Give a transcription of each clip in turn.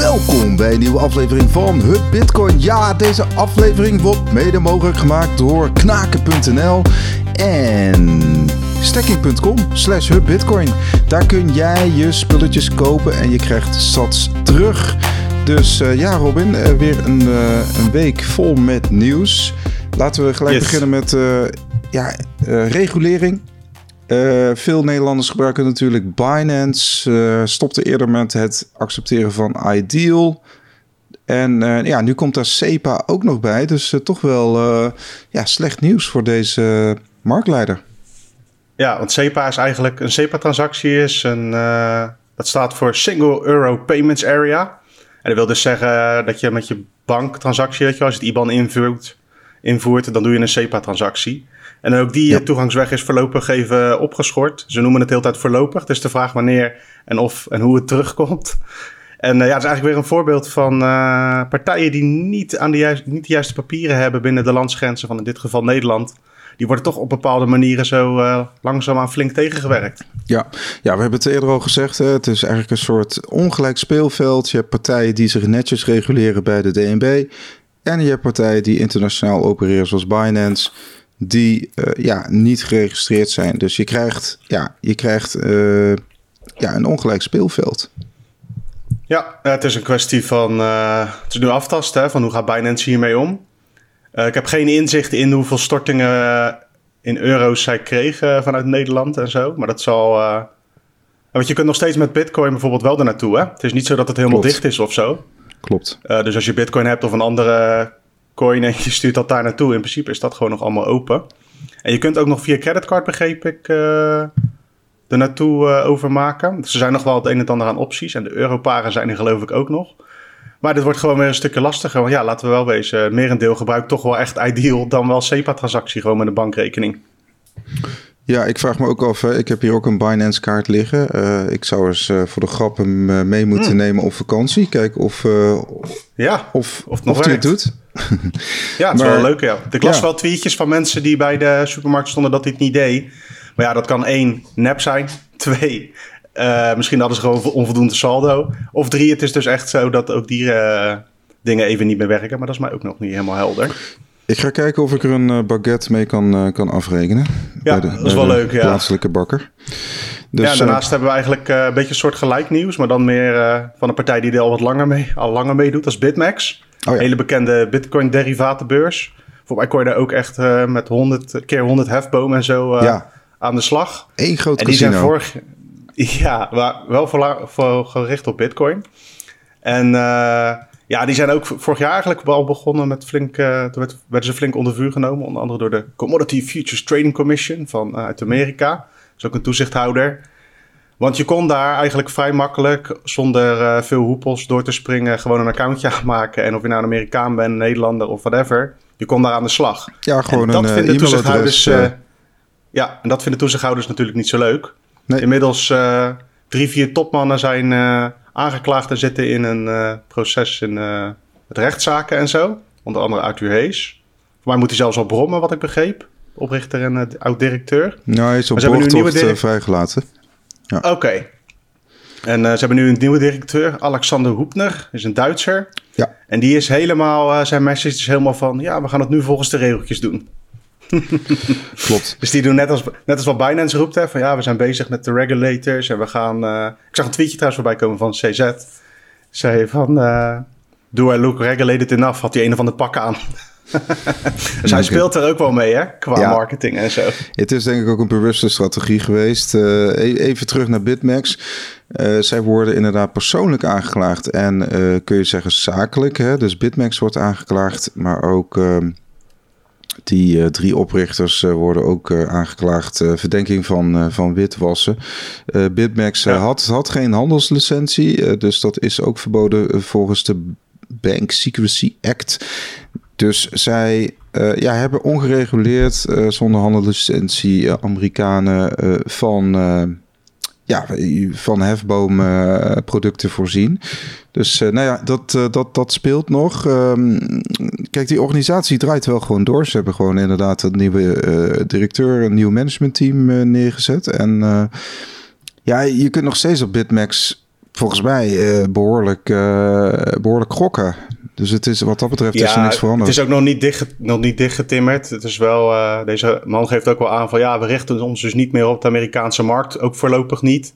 Welkom bij een nieuwe aflevering van Hub Bitcoin. Ja, deze aflevering wordt mede mogelijk gemaakt door knaken.nl en stacking.com slash hubbitcoin. Daar kun jij je spulletjes kopen en je krijgt sats terug. Dus uh, ja, Robin, uh, weer een, uh, een, week vol met nieuws. Laten we gelijk yes. beginnen met ja, regulering. Uh, veel Nederlanders gebruiken natuurlijk Binance. Uh, stopte eerder met het accepteren van Ideal. En uh, ja, nu komt daar SEPA ook nog bij. Dus toch wel ja, slecht nieuws voor deze marktleider. Ja, want SEPA is eigenlijk een SEPA-transactie is dat staat voor Single Euro Payments Area. En dat wil dus zeggen dat je met je banktransactie, weet je, als je het IBAN invoert, invoert, dan doe je een SEPA-transactie. En ook die ja. toegangsweg is voorlopig even opgeschort. Ze noemen het de hele tijd voorlopig. Dus de vraag wanneer en of en hoe het terugkomt. En uh, ja, het is eigenlijk weer een voorbeeld van uh, partijen die niet, aan de juiste, niet de juiste papieren hebben binnen de landsgrenzen van in dit geval Nederland. Die worden toch op bepaalde manieren zo uh, langzaamaan flink tegengewerkt. Ja. ja, we hebben het eerder al gezegd. Hè? Het is eigenlijk een soort ongelijk speelveld. Je hebt partijen die zich netjes reguleren bij de DNB. En je hebt partijen die internationaal opereren zoals Binance die uh, ja, niet geregistreerd zijn. Dus je krijgt, ja, je krijgt uh, ja, een ongelijk speelveld. Ja, het is een kwestie van. Uh, het is nu aftasten hè, van hoe gaat Binance hiermee om. ik heb geen inzicht in hoeveel stortingen in euro's zij kregen vanuit Nederland en zo. Maar dat zal. want je kunt nog steeds met Bitcoin bijvoorbeeld wel ernaartoe. Hè? Het is niet zo dat het helemaal Klopt. dicht is of zo. Klopt. dus als je Bitcoin hebt of een andere coin en je stuurt dat daar naartoe. In principe is dat gewoon nog allemaal open. En je kunt ook nog via creditcard, begreep ik, uh, er naartoe uh, overmaken. Dus er zijn nog wel het een en ander aan opties. En de europaren zijn er geloof ik ook nog. Maar dit wordt gewoon weer een stukje lastiger. Want ja, laten we wel wezen, merendeel gebruikt toch wel echt ideal dan wel SEPA-transactie gewoon met een bankrekening. Ja, ik vraag me ook af. Ik heb hier ook een Binance kaart liggen. Uh, ik zou eens uh, voor de grap hem uh, mee moeten hmm. nemen op vakantie. Kijken of, ja, of, of, of hij het doet. ja, het is wel leuk. Ja. Ik las wel tweetjes van mensen die bij de supermarkt stonden dat het niet deed. Maar ja, dat kan één, nep zijn. Twee, misschien hadden ze gewoon onvoldoende saldo. Of drie, het is dus echt zo dat ook die dingen even niet meer werken. Maar dat is mij ook nog niet helemaal helder. Ik ga kijken of ik er een baguette mee kan, kan afrekenen. Ja, de, dat is wel leuk. Ja. Plaatselijke bakker. Dus, ja, daarnaast hebben we eigenlijk uh, een beetje een soort gelijk nieuws, maar dan meer uh, van een partij die er al wat langer mee, al langer meedoet, dat is BitMEX. Oh, ja. Hele bekende Bitcoin-derivatenbeurs. Voor mij kon je daar ook echt met 100 keer 100 hefbomen en zo ja. aan de slag. Eén groot en die casino. zijn vorig, ja, wel voor, voor, gericht op Bitcoin. En ja, die zijn ook vorig jaar eigenlijk al begonnen met flink. Uh, toen werd, werden ze flink onder vuur genomen. Onder andere door de Commodity Futures Trading Commission van, uh, uit Amerika. Dat is ook een toezichthouder. Want je kon daar eigenlijk vrij makkelijk, zonder uh, veel hoepels door te springen, gewoon een accountje aanmaken. En of je nou een Amerikaan bent, een Nederlander of whatever, je kon daar aan de slag. Ja, gewoon en dat een vinden toezichthouders. ja, en dat vinden toezichthouders natuurlijk niet zo leuk. Nee. Inmiddels drie, vier topmannen zijn en zitten in een uh, proces in uh, met rechtszaken en zo. Onder andere Arthur Hees. Voor mij moet hij zelfs al brommen, wat ik begreep. Oprichter en uh, oud-directeur. Nou, hij is op borgtocht vrijgelaten. Ja. Oké. Okay. En ze hebben nu een nieuwe directeur, Alexander Hoepner, is een Duitser. Ja. En die is helemaal, zijn message is helemaal van, ja, we gaan het nu volgens de regeltjes doen. Klopt. Dus die doen net als, net als wat Binance roept, hè, van ja, we zijn bezig met de regulators en we gaan... Uh, ik zag een tweetje trouwens voorbij komen van CZ. Zei van, uh, do I look regulated enough? Had hij een of andere pak aan. dus hij speelt er ook wel mee, hè? Qua ja. marketing en zo. Het is denk ik ook een bewuste strategie geweest. Uh, even terug naar BitMEX. Uh, zij worden inderdaad persoonlijk aangeklaagd en uh, kun je zeggen zakelijk. Hè? Dus BitMEX wordt aangeklaagd, maar ook ehm, die uh, drie oprichters uh, worden ook uh, aangeklaagd. verdenking van, van witwassen. Bitmax ja. had, had geen handelslicentie. dus dat is ook verboden volgens de Bank Secrecy Act. Dus zij ja, hebben ongereguleerd zonder handelslicentie Amerikanen van ja, van hefboomproducten voorzien. Dus uh, nou ja, dat, uh, dat, dat speelt nog. Um, kijk, die organisatie draait wel gewoon door. Ze hebben gewoon inderdaad een nieuwe directeur, een nieuw managementteam neergezet. En ja, je kunt nog steeds op Bitmax volgens mij behoorlijk, behoorlijk gokken. Dus het is, wat dat betreft ja, is er niks veranderd. Het is ook nog niet, dicht, nog niet dichtgetimmerd. Het is wel, uh, deze man geeft ook wel aan van ja, we richten ons dus niet meer op de Amerikaanse markt. Ook voorlopig niet.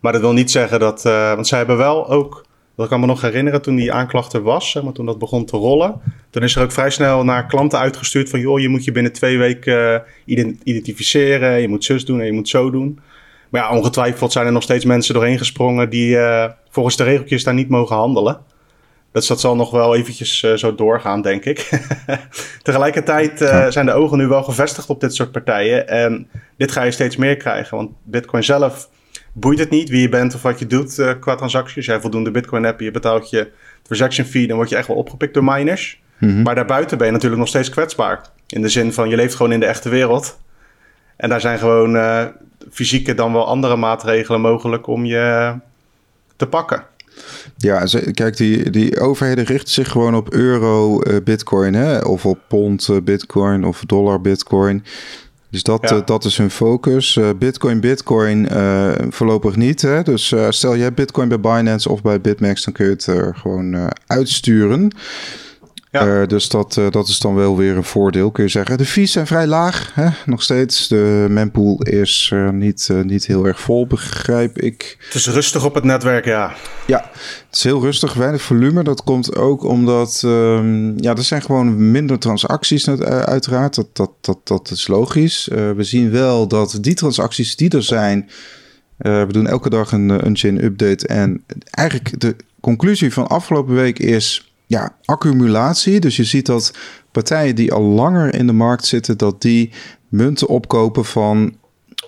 Maar dat wil niet zeggen dat, want zij hebben wel ook, dat kan me nog herinneren toen die aanklacht er was, maar, toen dat begon te rollen. Toen is er ook vrij snel naar klanten uitgestuurd van joh, je moet je binnen twee weken identificeren. Je moet zus doen en je moet zo doen. Maar ja, ongetwijfeld zijn er nog steeds mensen doorheen gesprongen die volgens de regeltjes daar niet mogen handelen. Dus dat zal nog wel eventjes uh, zo doorgaan, denk ik. Tegelijkertijd uh, zijn de ogen nu wel gevestigd op dit soort partijen. En dit ga je steeds meer krijgen. Want Bitcoin zelf boeit het niet wie je bent of wat je doet uh, qua transacties. Jij voldoende Bitcoin hebt, je betaalt je transaction fee, dan word je echt wel opgepikt door miners. Mm -hmm. Maar daarbuiten ben je natuurlijk nog steeds kwetsbaar. In de zin van je leeft gewoon in de echte wereld. En daar zijn gewoon fysieke dan wel andere maatregelen mogelijk om je te pakken. Ja, kijk, die, die overheden richten zich gewoon op euro uh, bitcoin, hè? of op pond uh, bitcoin of dollar bitcoin. Dus dat, ja. uh, dat is hun focus. bitcoin, bitcoin voorlopig niet. Hè? Dus stel je hebt bitcoin bij Binance of bij BitMEX, dan kun je het er gewoon uitsturen. Ja. Uh, dus dat, uh, dat is dan wel weer een voordeel, kun je zeggen. De fees zijn vrij laag, hè? nog steeds. De mempool is uh, niet, niet heel erg vol, begrijp ik. Het is rustig op het netwerk, ja. Ja, het is heel rustig, weinig volume. Dat komt ook omdat um, ja, er zijn gewoon minder transacties uiteraard. Dat, dat, dat, dat is logisch. we zien wel dat die transacties die er zijn... we doen elke dag een, een chain update. En eigenlijk de conclusie van afgelopen week is ja, accumulatie. Dus je ziet dat partijen die al langer in de markt zitten, dat die munten opkopen van,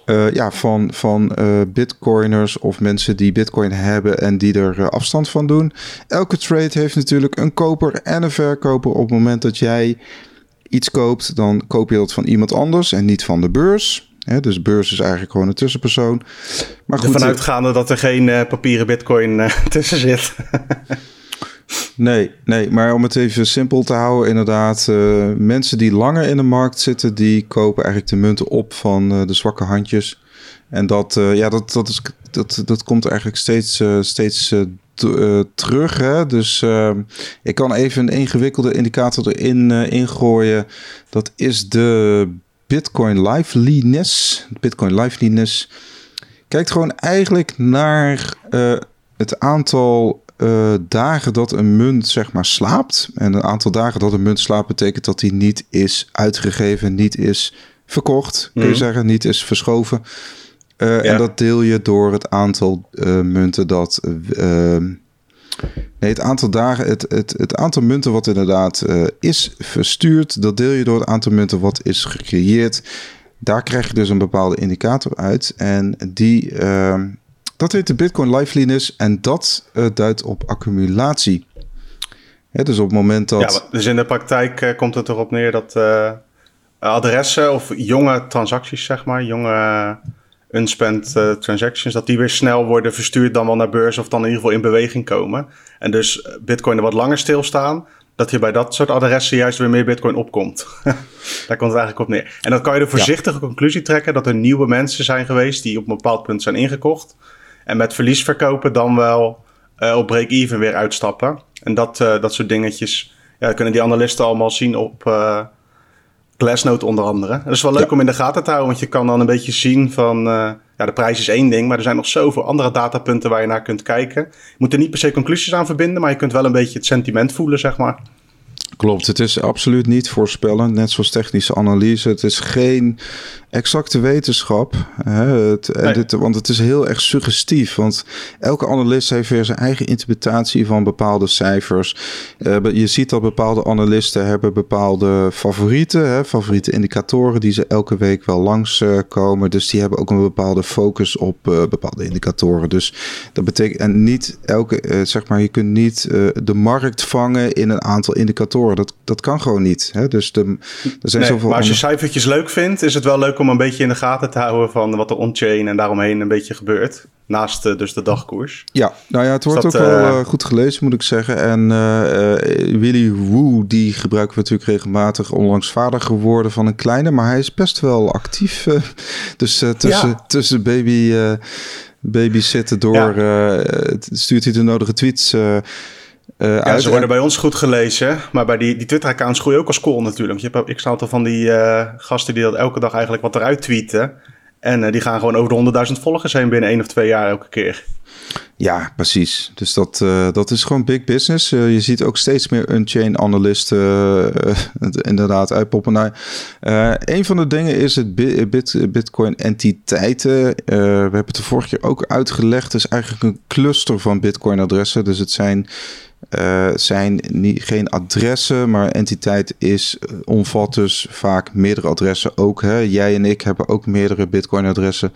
uh, ja, van, van uh, bitcoiners of mensen die bitcoin hebben en die er uh, afstand van doen. Elke trade heeft natuurlijk een koper en een verkoper. Op het moment dat jij iets koopt, dan koop je dat van iemand anders en niet van de beurs. He, dus beurs is eigenlijk gewoon een tussenpersoon. Maar goed, Ervan uitgaande dat er geen papieren bitcoin tussen zit. Nee, nee, maar om het even simpel te houden, inderdaad. Uh, mensen die langer in de markt zitten, die kopen eigenlijk de munten op van uh, de zwakke handjes. En dat, uh, ja, dat, dat, is, dat, dat komt eigenlijk steeds, steeds terug. Hè? Dus ik kan even een ingewikkelde indicator erin ingooien. Dat is de Bitcoin Liveliness. Bitcoin Liveliness kijkt gewoon eigenlijk naar het aantal uh, dagen dat een munt zeg maar slaapt. En een aantal dagen dat een munt slaapt betekent dat die niet is uitgegeven, niet is verkocht, kun je mhm. zeggen, niet is verschoven. Uh, ja. En dat deel je door het aantal uh, munten dat. Ehm, nee, het aantal dagen, het, het, het aantal munten wat inderdaad is verstuurd, dat deel je door het aantal munten wat is gecreëerd. Daar krijg je dus een bepaalde indicator uit. En die, ehm, dat heet de Bitcoin Liveliness en dat uh, duidt op accumulatie. dus op het moment dat. Ja, dus in de praktijk uh, komt het erop neer dat uh, adressen of jonge transacties, zeg maar, jonge unspent transactions, dat die weer snel worden verstuurd dan wel naar beurs of dan in ieder geval in beweging komen. En dus Bitcoin er wat langer stilstaan, dat je bij dat soort adressen juist weer meer Bitcoin opkomt. Daar komt het eigenlijk op neer. En dan kan je de voorzichtige conclusie trekken dat er nieuwe mensen zijn geweest die op een bepaald punt zijn ingekocht. En met verlies verkopen dan wel uh, op break-even weer uitstappen. En dat, uh, dat soort dingetjes ja, kunnen die analisten allemaal zien op uh, Glassnode onder andere. Dat is wel leuk ja. om in de gaten te houden, want je kan dan een beetje zien van... ja, de prijs is één ding, maar er zijn nog zoveel andere datapunten waar je naar kunt kijken. Je moet er niet per se conclusies aan verbinden, maar je kunt wel een beetje het sentiment voelen, zeg maar. Klopt, het is absoluut niet voorspellend, net zoals technische analyse. Het is geen exacte wetenschap. Hè? Het, nee. dit, want het is heel erg suggestief. Want elke analist heeft weer zijn eigen interpretatie van bepaalde cijfers. Uh, je ziet dat bepaalde analisten hebben bepaalde favorieten. Hè? Favoriete indicatoren die ze elke week wel langskomen. komen. dus die hebben ook een bepaalde focus op uh, bepaalde indicatoren. Dus dat betekent en niet elke, uh, zeg maar, je kunt niet de markt vangen in een aantal indicatoren. Dat, dat kan gewoon niet. Hè? Dus de, er zijn nee, zoveel. Maar als je cijfertjes leuk vindt, is het wel leuk om een beetje in de gaten te houden van wat er on-chain en daaromheen een beetje gebeurt. Naast uh, dus de dagkoers. Ja, nou ja, het wordt dat, ook wel uh, goed gelezen, moet ik zeggen. En Willy Woo, die gebruiken we natuurlijk regelmatig onlangs vader geworden van een kleine, maar hij is best wel actief. dus tussen, ja. tussen baby babysitten door, ja. stuurt hij de nodige tweets uh, ja, ze worden bij ons goed gelezen, maar bij die, die Twitter-accounts groeien ook als school natuurlijk. Je hebt, ik sta al van die uh, gasten die dat elke dag eigenlijk wat eruit tweeten. En uh, die gaan gewoon over de 100.000 volgers heen binnen één of twee jaar elke keer. Ja, precies. Dus dat, dat is gewoon big business. je ziet ook steeds meer unchain analisten inderdaad uitpoppen. Nou, een van de dingen is het bit, Bitcoin entiteiten. we hebben het de vorige keer ook uitgelegd. Het is eigenlijk een cluster van Bitcoin adressen. Dus het zijn uh, zijn niet, geen adressen, maar entiteit is, uh, omvat dus vaak meerdere adressen ook. Hè? Jij en ik hebben ook meerdere Bitcoin-adressen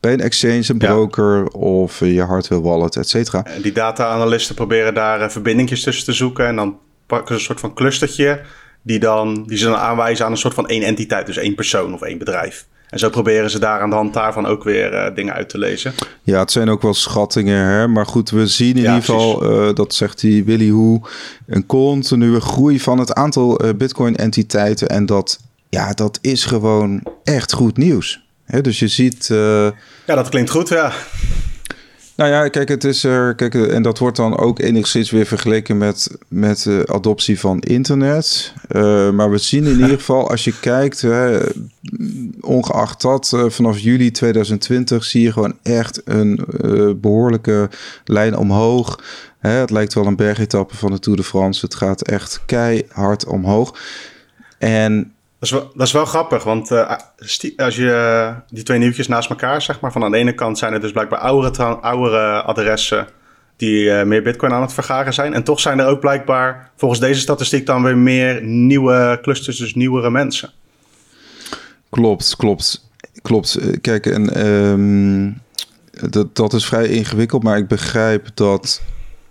bij een exchange, een broker of je hardware wallet, et cetera. En die data-analysten proberen daar verbindingjes tussen te zoeken en dan pakken ze een soort van clustertje die, dan, die ze dan aanwijzen aan een soort van één entiteit, dus één persoon of één bedrijf. En zo proberen ze daar aan de hand daarvan ook weer uh, dingen uit te lezen. Ja, het zijn ook wel schattingen, hè? maar goed, we zien in ieder geval, uh, dat zegt die Willy Hoe, een continue groei van het aantal uh, Bitcoin-entiteiten. En dat, ja, dat is gewoon echt goed nieuws. Hè? Dus je ziet. Ja, dat klinkt goed, ja. Nou ja, kijk, het is er. Kijk, en dat wordt dan ook enigszins weer vergeleken met, met de adoptie van internet. Uh, maar we zien in ieder geval, als je kijkt, hè, ongeacht dat, uh, vanaf juli 2020 zie je gewoon echt een uh, behoorlijke lijn omhoog. Hè, het lijkt wel een bergetappe van de Tour de France. Het gaat echt keihard omhoog. En dat is, wel, dat is wel grappig, want uh, als je uh, die twee nieuwtjes naast elkaar, zeg maar, van aan de ene kant zijn er dus blijkbaar oudere, oudere adressen die uh, meer bitcoin aan het vergaren zijn. En toch zijn er ook blijkbaar, volgens deze statistiek, dan weer meer nieuwe clusters, dus nieuwere mensen. Klopt, klopt, klopt. Kijk, en um, dat, dat is vrij ingewikkeld, maar ik begrijp dat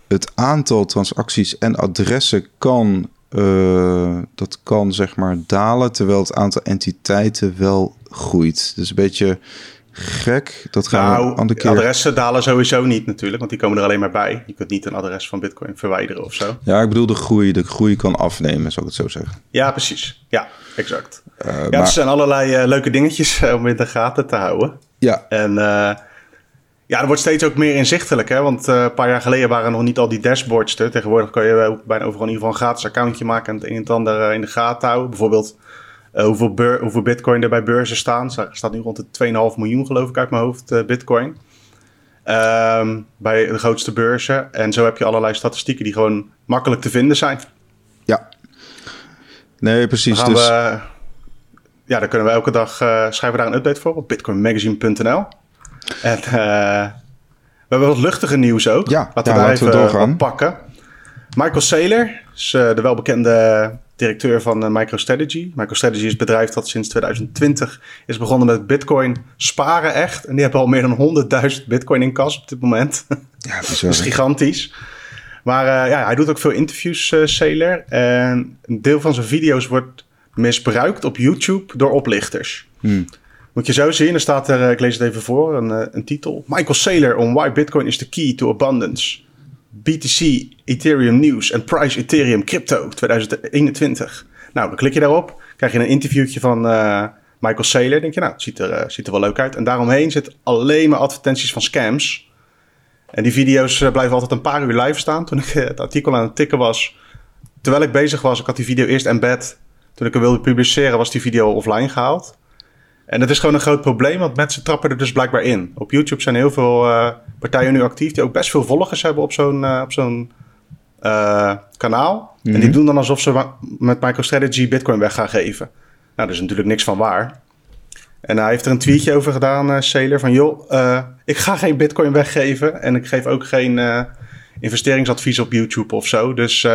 het aantal transacties en adressen kan uh, dat kan zeg maar dalen, terwijl het aantal entiteiten wel groeit. Dus een beetje gek. Dat gaan nou, we andere keer... adressen dalen sowieso niet natuurlijk, want die komen er alleen maar bij. Je kunt niet een adres van Bitcoin verwijderen of zo. Ja, ik bedoel de groei. De groei kan afnemen, zou ik het zo zeggen. Ja, precies. Ja, exact. Uh, ja, maar... er zijn allerlei uh, leuke dingetjes om in de gaten te houden. Ja. En ja, er wordt steeds ook meer inzichtelijk. Hè? Want uh, een paar jaar geleden waren nog niet al die dashboards er. Tegenwoordig kan je bijna overal in ieder geval een gratis accountje maken en het een en het ander uh, in de gaten houden. Bijvoorbeeld uh, hoeveel, hoeveel bitcoin er bij beurzen staan. Er staat nu rond de 2,5 miljoen geloof ik uit mijn hoofd bitcoin. Um, bij de grootste beurzen. En zo heb je allerlei statistieken die gewoon makkelijk te vinden zijn. Ja. Nee, precies. Dan dus... we, ja, dan kunnen we elke dag schrijven we daar een update voor op bitcoinmagazine.nl. En uh, we hebben wat luchtige nieuws ook. Ja, laten we daar even doorgaan. pakken. Michael Saylor is uh, de welbekende directeur van uh, MicroStrategy. MicroStrategy is een bedrijf dat sinds 2020 is begonnen met bitcoin sparen echt. En die hebben al meer dan 100.000 bitcoin in kas op dit moment. Ja, dat is gigantisch. Maar uh, ja, hij doet ook veel interviews, uh, Saylor. En een deel van zijn video's wordt misbruikt op YouTube door oplichters. Hmm. Moet je zo zien, er staat er, eh, ik lees het even voor, een, eh, een titel. Michael Saylor on why Bitcoin is the key to abundance. BTC, Ethereum News en Price Ethereum Crypto 2021. Nou, dan klik je daarop, krijg je een interviewtje van uh, Michael Saylor. Denk je, nou, het ziet er, ziet er wel leuk uit. En daaromheen zit alleen maar advertenties van scams. En die video's blijven altijd een paar uur live staan. Toen ik het artikel aan het tikken was, terwijl ik bezig was, ik had die video eerst embed. Toen ik hem wilde publiceren, was die video offline gehaald. En dat is gewoon een groot probleem, want mensen trappen er dus blijkbaar in. Op YouTube zijn heel veel uh, partijen nu actief die ook best veel volgers hebben op zo'n uh, op zo'n uh, kanaal. En die mhm. doen dan alsof ze met MicroStrategy Bitcoin weg gaan geven. Nou, daar is natuurlijk niks van waar. En hij heeft er een tweetje over gedaan, Sailor, van joh, ik ga geen Bitcoin weggeven en ik geef ook geen investeringsadvies op YouTube of zo. Dus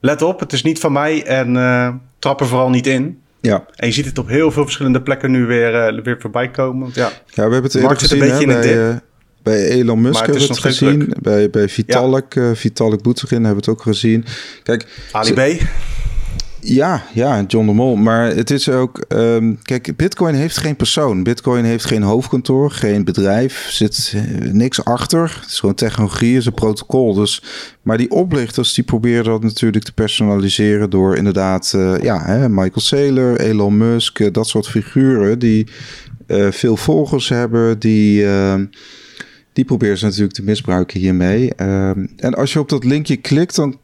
let op, het is niet van mij en trap er vooral niet in. Ja. En je ziet het op heel veel verschillende plekken nu weer, uh, weer voorbij komen. Ja, ja we hebben het eerder gezien hè, bij, uh, bij Elon Musk hebben we het gezien. Bij, bij Vitalik, ja. uh, Vitalik Buterin hebben we het ook gezien. Kijk, Ali B. Ja, ja, John de Mol. Maar het is ook. Um, kijk, Bitcoin heeft geen persoon. Bitcoin heeft geen hoofdkantoor, geen bedrijf. zit uh, niks achter. Het is gewoon technologie, is een protocol. Dus, maar die oplichters die proberen dat natuurlijk te personaliseren door inderdaad, uh, ja, hè, Michael Saylor, Elon Musk, uh, dat soort figuren die veel volgers hebben, die. Ehm, Die proberen ze natuurlijk te misbruiken hiermee. Ehm, en als je op dat linkje klikt, dan,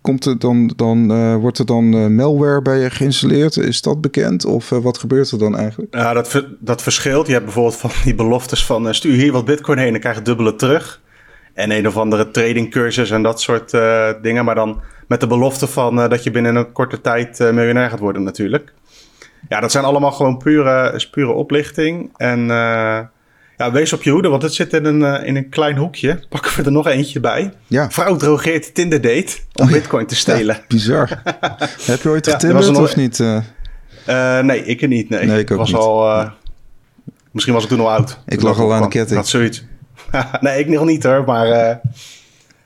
komt er dan, dan uh, wordt er dan uh, malware bij je geïnstalleerd. Is dat bekend? Of uh, wat gebeurt er dan eigenlijk? Ja, dat, dat verschilt. Je hebt bijvoorbeeld van die beloftes van stuur hier wat bitcoin heen en krijg je dubbele terug. En een of andere tradingcursus en dat soort dingen. Maar dan met de belofte van dat je binnen een korte tijd miljonair gaat worden natuurlijk. Ja, dat zijn allemaal gewoon pure, pure oplichting. En ja, wees op je hoede, want het zit in een, uh, in een klein hoekje. Pakken we er nog eentje bij. Ja. Vrouw drogeert Tinder date om oh, bitcoin te stelen. Ja, bizar. Heb je ooit getinderd of niet? Uh... Uh, nee, ik niet. Nee, nee ik ook was niet. Al, misschien was ik toen al oud. Ik lag al aan de ketting. Dat zoiets. nee, ik nog niet hoor, maar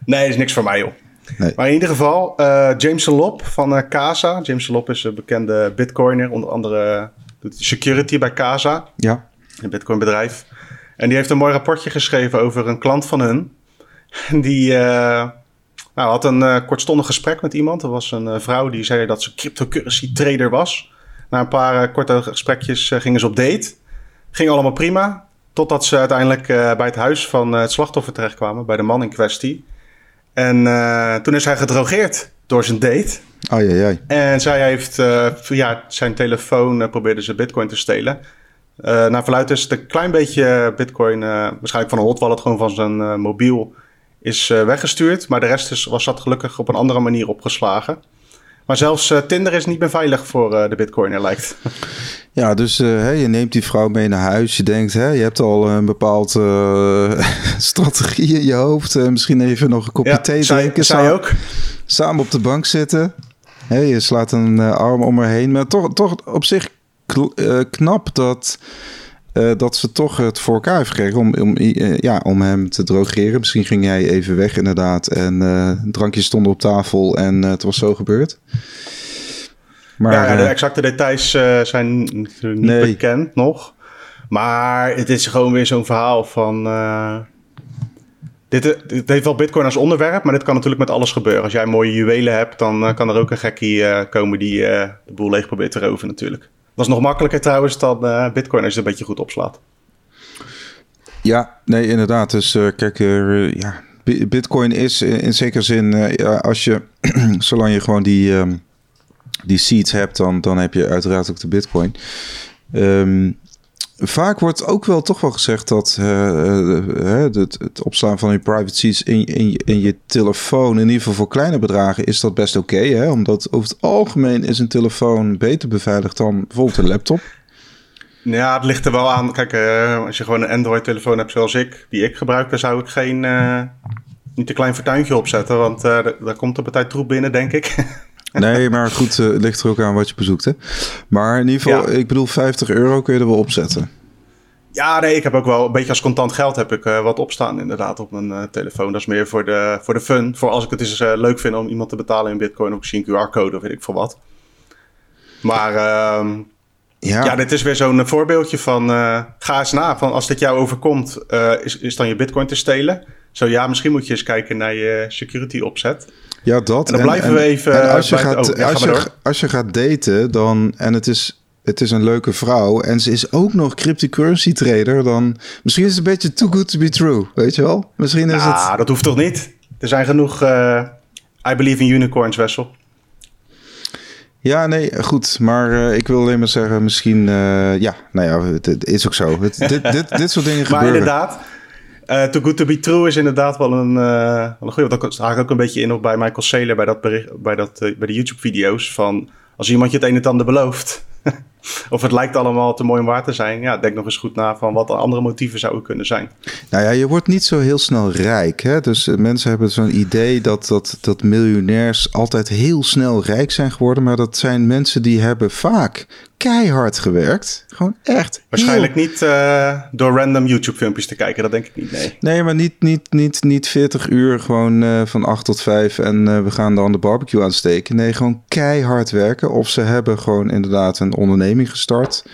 nee, is niks voor mij joh. Nee. Maar in ieder geval, James Lop van Casa. James Lop is een bekende bitcoiner, onder andere doet security bij Casa. Ja. Een bitcoin bedrijf. En die heeft een mooi rapportje geschreven over een klant van hun. Die uh, nou, had een uh, kortstondig gesprek met iemand. Er was een uh, vrouw die zei dat ze cryptocurrency trader was. Na een paar korte gesprekjes gingen ze op date. Ging allemaal prima. Totdat ze uiteindelijk bij het huis van het slachtoffer terechtkwamen. Bij de man in kwestie. En toen is hij gedrogeerd door zijn date. Ai, ai, ai. En zij heeft via zijn telefoon probeerde ze bitcoin te stelen. Uh, naar verluidt is het een klein beetje bitcoin, uh, waarschijnlijk van een hot wallet, gewoon van zijn uh, mobiel, is weggestuurd. Maar de rest is, was dat gelukkig op een andere manier opgeslagen. Maar zelfs Tinder is niet meer veilig voor de bitcoiner, lijkt. Ja, dus hey, je neemt die vrouw mee naar huis. Je denkt, hè, je hebt al een bepaald strategie in je hoofd. misschien even nog een kopje ja, thee drinken. Zij ook. Samen op de bank zitten. Hey, je slaat een arm om haar heen. Maar toch, toch op zich knap dat, uh, dat ze toch het voor elkaar heeft gekregen om, om, uh, ja, om hem te drogeren. Misschien ging jij even weg inderdaad en drankjes stonden op tafel en het was zo gebeurd. Maar, ja, de exacte details zijn niet nee. bekend nog. Maar het is gewoon weer zo'n verhaal van... Dit, dit, heeft wel Bitcoin als onderwerp, maar dit kan natuurlijk met alles gebeuren. Als jij mooie juwelen hebt, dan kan er ook een gekkie komen die de boel leeg probeert te roven natuurlijk. Dat is nog makkelijker trouwens dan uh, Bitcoin als je het een beetje goed opslaat. Ja, nee, inderdaad. Dus uh, kijk, uh, ja, Bitcoin is in zekere zin, als je, zolang je gewoon die, um, die seeds hebt, dan, dan heb je uiteraard ook de Bitcoin. Um, Vaak wordt ook wel toch wel gezegd dat uh, het, het, opslaan van je privacies in, in, in je telefoon, in ieder geval voor kleine bedragen, is dat best oké. Omdat over het algemeen is een telefoon beter beveiligd dan bijvoorbeeld een laptop. Ja, het ligt er wel aan. Kijk, als je gewoon een Android-telefoon hebt zoals ik, die ik gebruik, dan zou ik geen, niet een klein fortuintje opzetten. Want daar komt de partij troep binnen, denk ik. Nee, maar goed, uh, het ligt er ook aan wat je bezoekt. Hè? Maar in ieder geval, ik bedoel, 50 euro kun je er wel opzetten. Ja, nee, ik heb ook wel een beetje als contant geld heb ik uh, wat opstaan inderdaad op mijn uh, telefoon. Dat is meer voor de, voor de fun. Voor als ik het eens leuk vind om iemand te betalen in bitcoin of misschien QR-code of weet ik veel wat. Maar ehm, ja. ja, dit is weer zo'n voorbeeldje van ga eens na. Van als dit jou overkomt, is, is dan je bitcoin te stelen? Zo ja, misschien moet je eens kijken naar je security opzet. Ja, dat. En dan blijven we even. En als, je gaat, oh, als, je, als je gaat daten, dan. En het is, het is een leuke vrouw. En ze is ook nog cryptocurrency trader. Dan. Misschien is het een beetje too good to be true. Weet je wel? Misschien is nou, het. dat hoeft toch niet? Er zijn genoeg. Uh, I believe in unicorns, Wessel. Ja, nee, goed. Maar uh, ik wil alleen maar zeggen, misschien... Uh, ja, nou ja, het, het, is ook zo. Het, dit, dit, dit soort dingen maar gebeuren. Maar inderdaad, uh, Too Good To Be True is inderdaad wel een, uh, wel een goede. Dat haak ook een beetje in op bij Michael Saylor bij, dat bericht, bij, dat, uh, bij de YouTube-video's. Van als iemand je het een en ander belooft. of het lijkt allemaal te mooi om waar te zijn. Ja, denk nog eens goed na van wat de andere motieven zouden kunnen zijn. Nou ja, je wordt niet zo heel snel rijk. Hè? Dus mensen hebben zo'n idee dat, dat, dat miljonairs altijd heel snel rijk zijn geworden. Maar dat zijn mensen die hebben vaak keihard gewerkt. Gewoon echt. Waarschijnlijk niet uh, door random YouTube-filmpjes te kijken. Dat denk ik niet. Nee, nee maar niet, niet, niet, niet 40 uur gewoon uh, van 8 tot 5 en uh, we gaan dan de barbecue aansteken. Nee, gewoon keihard werken. Of ze hebben gewoon inderdaad een onderneming gestart.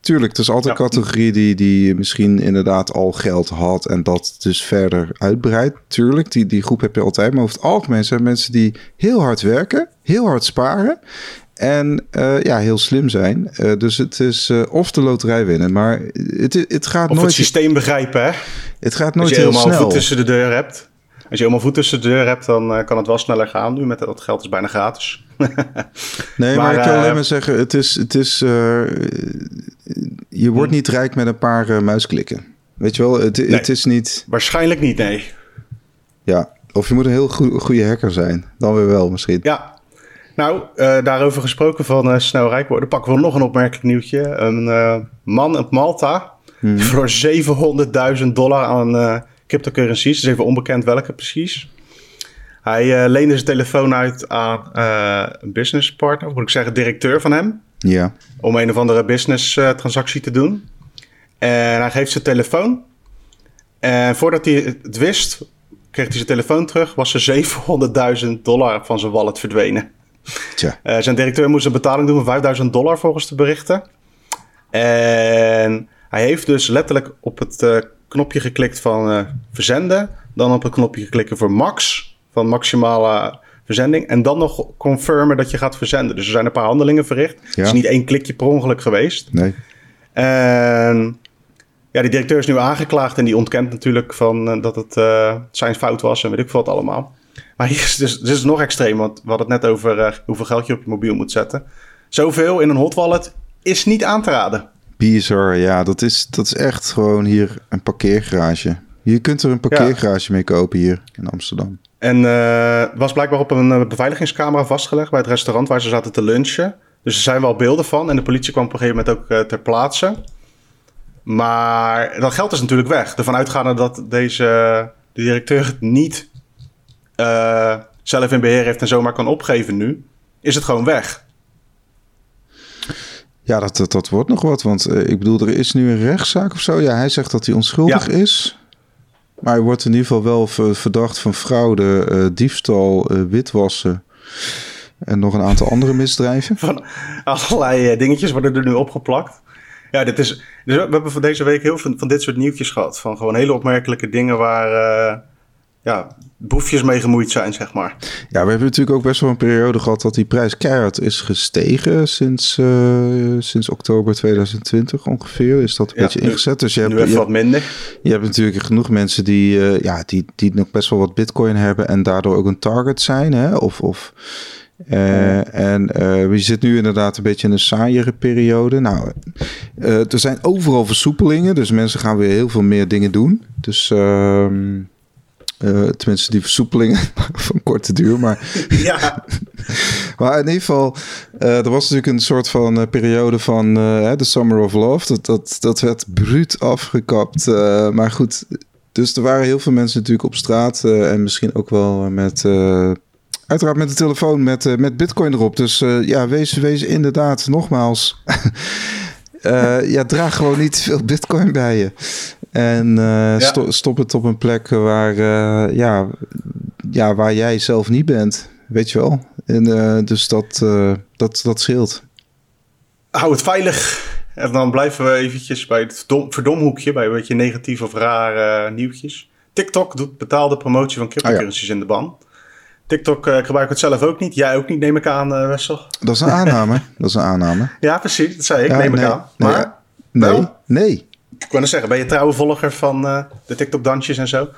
Tuurlijk, er is altijd een categorie die, die misschien inderdaad al geld had en dat dus verder uitbreidt. Tuurlijk, die, die groep heb je altijd. Maar over het algemeen zijn mensen die heel hard werken, heel hard sparen En ja, heel slim zijn. dus het is of de loterij winnen. Maar het, het gaat of nooit... het systeem begrijpen, hè? Het gaat nooit Als je heel helemaal snel. voet tussen de deur hebt. Als je helemaal voet tussen de deur hebt, dan kan het wel sneller gaan. Nu met dat geld is bijna gratis. nee, maar, maar, ik wil alleen maar zeggen, het is... Het is je wordt niet rijk met een paar muisklikken. Weet je wel, het, nee, het is niet... Waarschijnlijk niet, nee. Ja, of je moet een heel goede hacker zijn. Dan weer wel misschien. Ja. Nou, uh, daarover gesproken van uh, snel rijk worden, pakken we nog een opmerkelijk nieuwtje. Een uh, man op Malta hmm. voor 700.000 dollar aan cryptocurrencies. Het is even onbekend welke precies. Hij leende zijn telefoon uit aan een business partner, moet ik zeggen, directeur van hem. Ja. Om een of andere business transactie te doen. En hij geeft zijn telefoon. En voordat hij het wist, kreeg hij zijn telefoon terug. Was er 700.000 dollar van zijn wallet verdwenen. Tja. Uh, zijn directeur moest een betaling doen van 5000 dollar volgens de berichten. En hij heeft dus letterlijk op het uh, knopje geklikt van uh, verzenden. Dan op het knopje geklikken voor max. Van maximale verzending. En dan nog confirmen dat je gaat verzenden. Dus er zijn een paar handelingen verricht. Ja. Het is niet één klikje per ongeluk geweest. Nee. En ja, die directeur is nu aangeklaagd en die ontkent natuurlijk van, uh, dat het uh, zijn fout was en weet ik veel wat allemaal. Maar hier is dus, dit is nog extreem, want we hadden het net over uh, hoeveel geld je op je mobiel moet zetten. Zoveel in een hot wallet is niet aan te raden. Bizar, ja, dat is, dat is echt gewoon hier een parkeergarage. Je kunt er een parkeergarage ja. mee kopen hier in Amsterdam. En was blijkbaar op een beveiligingscamera vastgelegd bij het restaurant waar ze zaten te lunchen. Dus er zijn wel beelden van en de politie kwam op een gegeven moment ook ter plaatse. Maar dat geld is natuurlijk weg. Ervan uitgaande dat deze de directeur het niet uh, zelf in beheer heeft en zomaar kan opgeven nu, is het gewoon weg. Ja, dat, dat, dat wordt nog wat. Want uh, ik bedoel, er is nu een rechtszaak of zo. Ja, hij zegt dat hij onschuldig ja. is. Maar hij wordt in ieder geval wel verdacht van fraude, uh, diefstal, witwassen. En nog een aantal andere misdrijven. Van allerlei dingetjes worden er nu opgeplakt. Ja, dit is, dus we hebben van deze week heel veel van dit soort nieuwtjes gehad. Van gewoon hele opmerkelijke dingen waar ja, boefjes mee gemoeid zijn, zeg maar. Ja, we hebben natuurlijk ook best wel een periode gehad dat die prijs keihard is gestegen sinds, uh, sinds oktober 2020 ongeveer. Is dat een ja, beetje ingezet. Dus je hebt, nu even je, wat minder. Je hebt natuurlijk genoeg mensen die, uh, ja, die, die nog best wel wat bitcoin hebben en daardoor ook een target zijn. Hè? Of... of uh, en uh, we zitten nu inderdaad een beetje in een saaiere periode. Nou, uh, er zijn overal versoepelingen, dus mensen gaan weer heel veel meer dingen doen. Dus ehm, tenminste die versoepelingen van korte duur, maar... ja. maar in ieder geval, er was natuurlijk een soort van periode van de Summer of Love. Dat, dat, dat werd bruut afgekapt. maar goed, dus er waren heel veel mensen natuurlijk op straat en misschien ook wel met Uiteraard met de telefoon met, met bitcoin erop. Dus ja, wees, wees inderdaad nogmaals... uh, ja, draag gewoon niet veel bitcoin bij je. En ja. sto stop het op een plek waar, ja, ja, waar jij zelf niet bent. Weet je wel? En, dus dat, dat, dat scheelt. Hou het veilig. En dan blijven we eventjes bij het verdomhoekje. Bij een beetje negatief of rare nieuwtjes. TikTok doet betaalde promotie van cryptocurrencies oh ja. in de ban. TikTok uh, gebruik het zelf ook niet. Jij ook niet, neem ik aan, uh, Wessel. Dat is een aanname. dat is een aanname. Ja, precies. Dat zei ik, ja, neem nee, ik aan. Maar, nee, nee, nee. Ik wou zeggen, ben je trouwe volger van uh, de TikTok-dansjes en zo?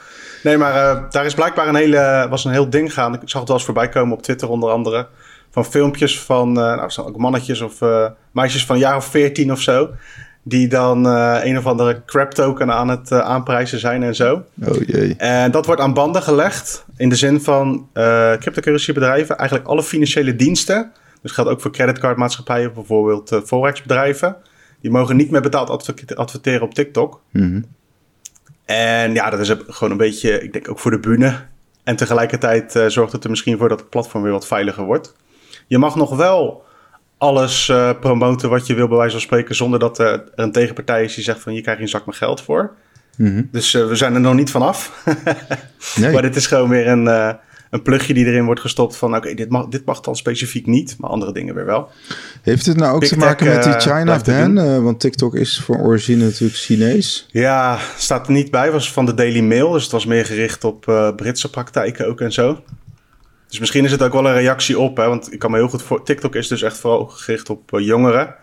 Nee, maar daar is blijkbaar een hele, was een heel ding gaan. Ik zag het wel eens voorbij komen op Twitter onder andere. Van filmpjes van, nou, ook mannetjes of meisjes van een jaar of veertien of zo. Die dan een of andere crap token aan het aanprijzen zijn en zo. Oh jee. En dat wordt aan banden gelegd. In de zin van cryptocurrency bedrijven. Eigenlijk alle financiële diensten. Dus geldt ook voor creditcardmaatschappijen. Bijvoorbeeld forexbedrijven. Die mogen niet meer betaald adver adverteren op TikTok. Mm -hmm. En ja, dat is gewoon een beetje, ik denk ook voor de bühne. En tegelijkertijd zorgt het er misschien voor dat het platform weer wat veiliger wordt. Je mag nog wel alles uh, promoten wat je wil, bij wijze van spreken, zonder dat uh, er een tegenpartij is die zegt van je krijgt een zak met geld voor. Mm -hmm. Dus we zijn er nog niet vanaf. nee. Maar dit is gewoon weer een, een plugje die erin wordt gestopt van oké, okay, dit, mag, dit mag dan specifiek niet, maar andere dingen weer wel. Heeft het nou ook Big te maken tech, met die uh, China ban? want TikTok is voor origine natuurlijk Chinees. Ja, staat er niet bij, was van de Daily Mail, dus het was meer gericht op uh, Britse praktijken ook en zo. Dus misschien is het ook wel een reactie op, hè? want ik kan me heel goed voor. TikTok is dus echt vooral gericht op uh, jongeren.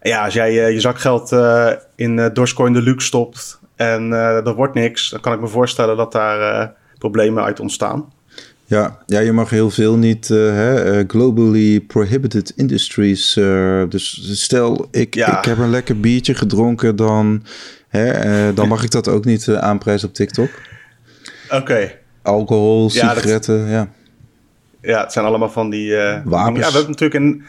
En ja, als jij uh, je zakgeld uh, in Dogecoin Deluxe stopt en er wordt niks, dan kan ik me voorstellen dat daar problemen uit ontstaan. Ja, ja, je mag heel veel niet. hè, globally prohibited industries. dus stel, ik, ja. ik heb een lekker biertje gedronken, dan, hè, dan mag ik dat ook niet aanprijzen op TikTok. Oké. Okay. Alcohol, sigaretten, ja, ja. Ja, het zijn allemaal van die... Wapens. Ja, we hebben natuurlijk een...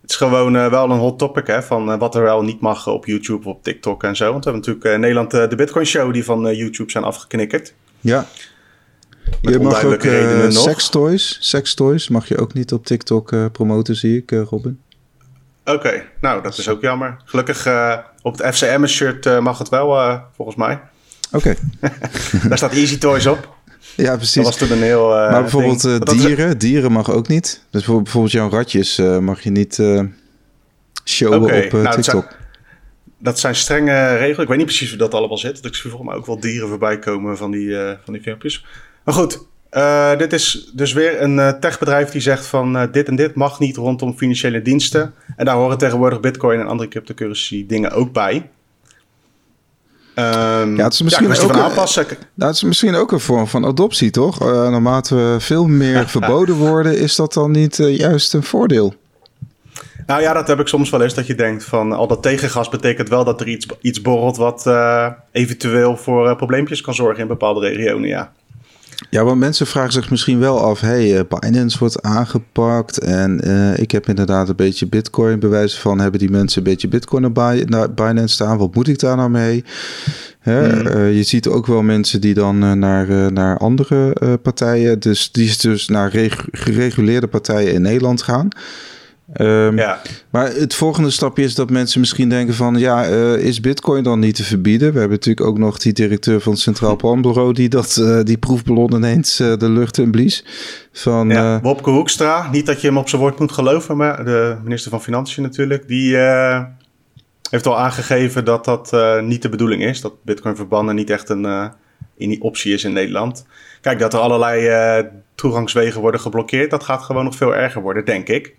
Het is gewoon wel een hot topic, hè, van wat er wel niet mag op YouTube, op TikTok en zo. Want we hebben natuurlijk in Nederland de Bitcoin Show die van YouTube zijn afgeknikkerd. Ja. Met je mag ook sextoys, sextoys mag je ook niet op TikTok promoten, zie ik, Robin. Oké, nou dat is ook jammer. Gelukkig op het FCM-shirt mag het wel, volgens mij. Oké. Daar staat Easy Toys op. Ja, precies. Dat was toen een heel. Uh, maar bijvoorbeeld uh, dieren, dieren mag ook niet. Dus bijvoorbeeld jouw ratjes uh, mag je niet showen okay, op nou, TikTok. Dat zijn, dat zijn, strenge regels. Ik weet niet precies hoe dat allemaal zit. Ik zie volgens mij ook wel dieren voorbij komen van die, van die filmpjes. Maar goed, dit is dus weer een techbedrijf die zegt van dit en dit mag niet rondom financiële diensten. En daar horen tegenwoordig Bitcoin en andere cryptocurrency dingen ook bij. Um, ja, het is misschien ook, aanpassen. Nou, het is misschien ook een vorm van adoptie, toch? Naarmate we veel meer verboden worden, is dat dan niet juist een voordeel? Nou ja, dat heb ik soms wel eens. Dat je denkt van al dat tegengas betekent wel dat er iets, iets borrelt wat eventueel voor probleempjes kan zorgen in bepaalde regionen. Ja. Ja, want mensen vragen zich misschien wel af: hey, Binance wordt aangepakt. En ik heb inderdaad een beetje Bitcoin. Bewijzen van hebben die mensen een beetje Bitcoin naar Binance staan? Wat moet ik daar nou mee? Hè? Mm. Uh, je ziet ook wel mensen die dan uh, naar, naar andere partijen, dus die dus naar gereguleerde partijen in Nederland gaan. Um, ja. Maar het volgende stapje is dat mensen misschien denken van... ja, uh, is bitcoin dan niet te verbieden? We hebben natuurlijk ook nog die directeur van het Centraal Planbureau... die dat, uh, die proefballon ineens uh, de lucht in blies. Van, ja, Bobke Hoekstra, niet dat je hem op zijn woord moet geloven... maar de minister van Financiën natuurlijk... die heeft al aangegeven dat dat niet de bedoeling is. Dat bitcoin verbannen niet echt een, een optie is in Nederland. Kijk, dat er allerlei toegangswegen worden geblokkeerd... dat gaat gewoon nog veel erger worden, denk ik.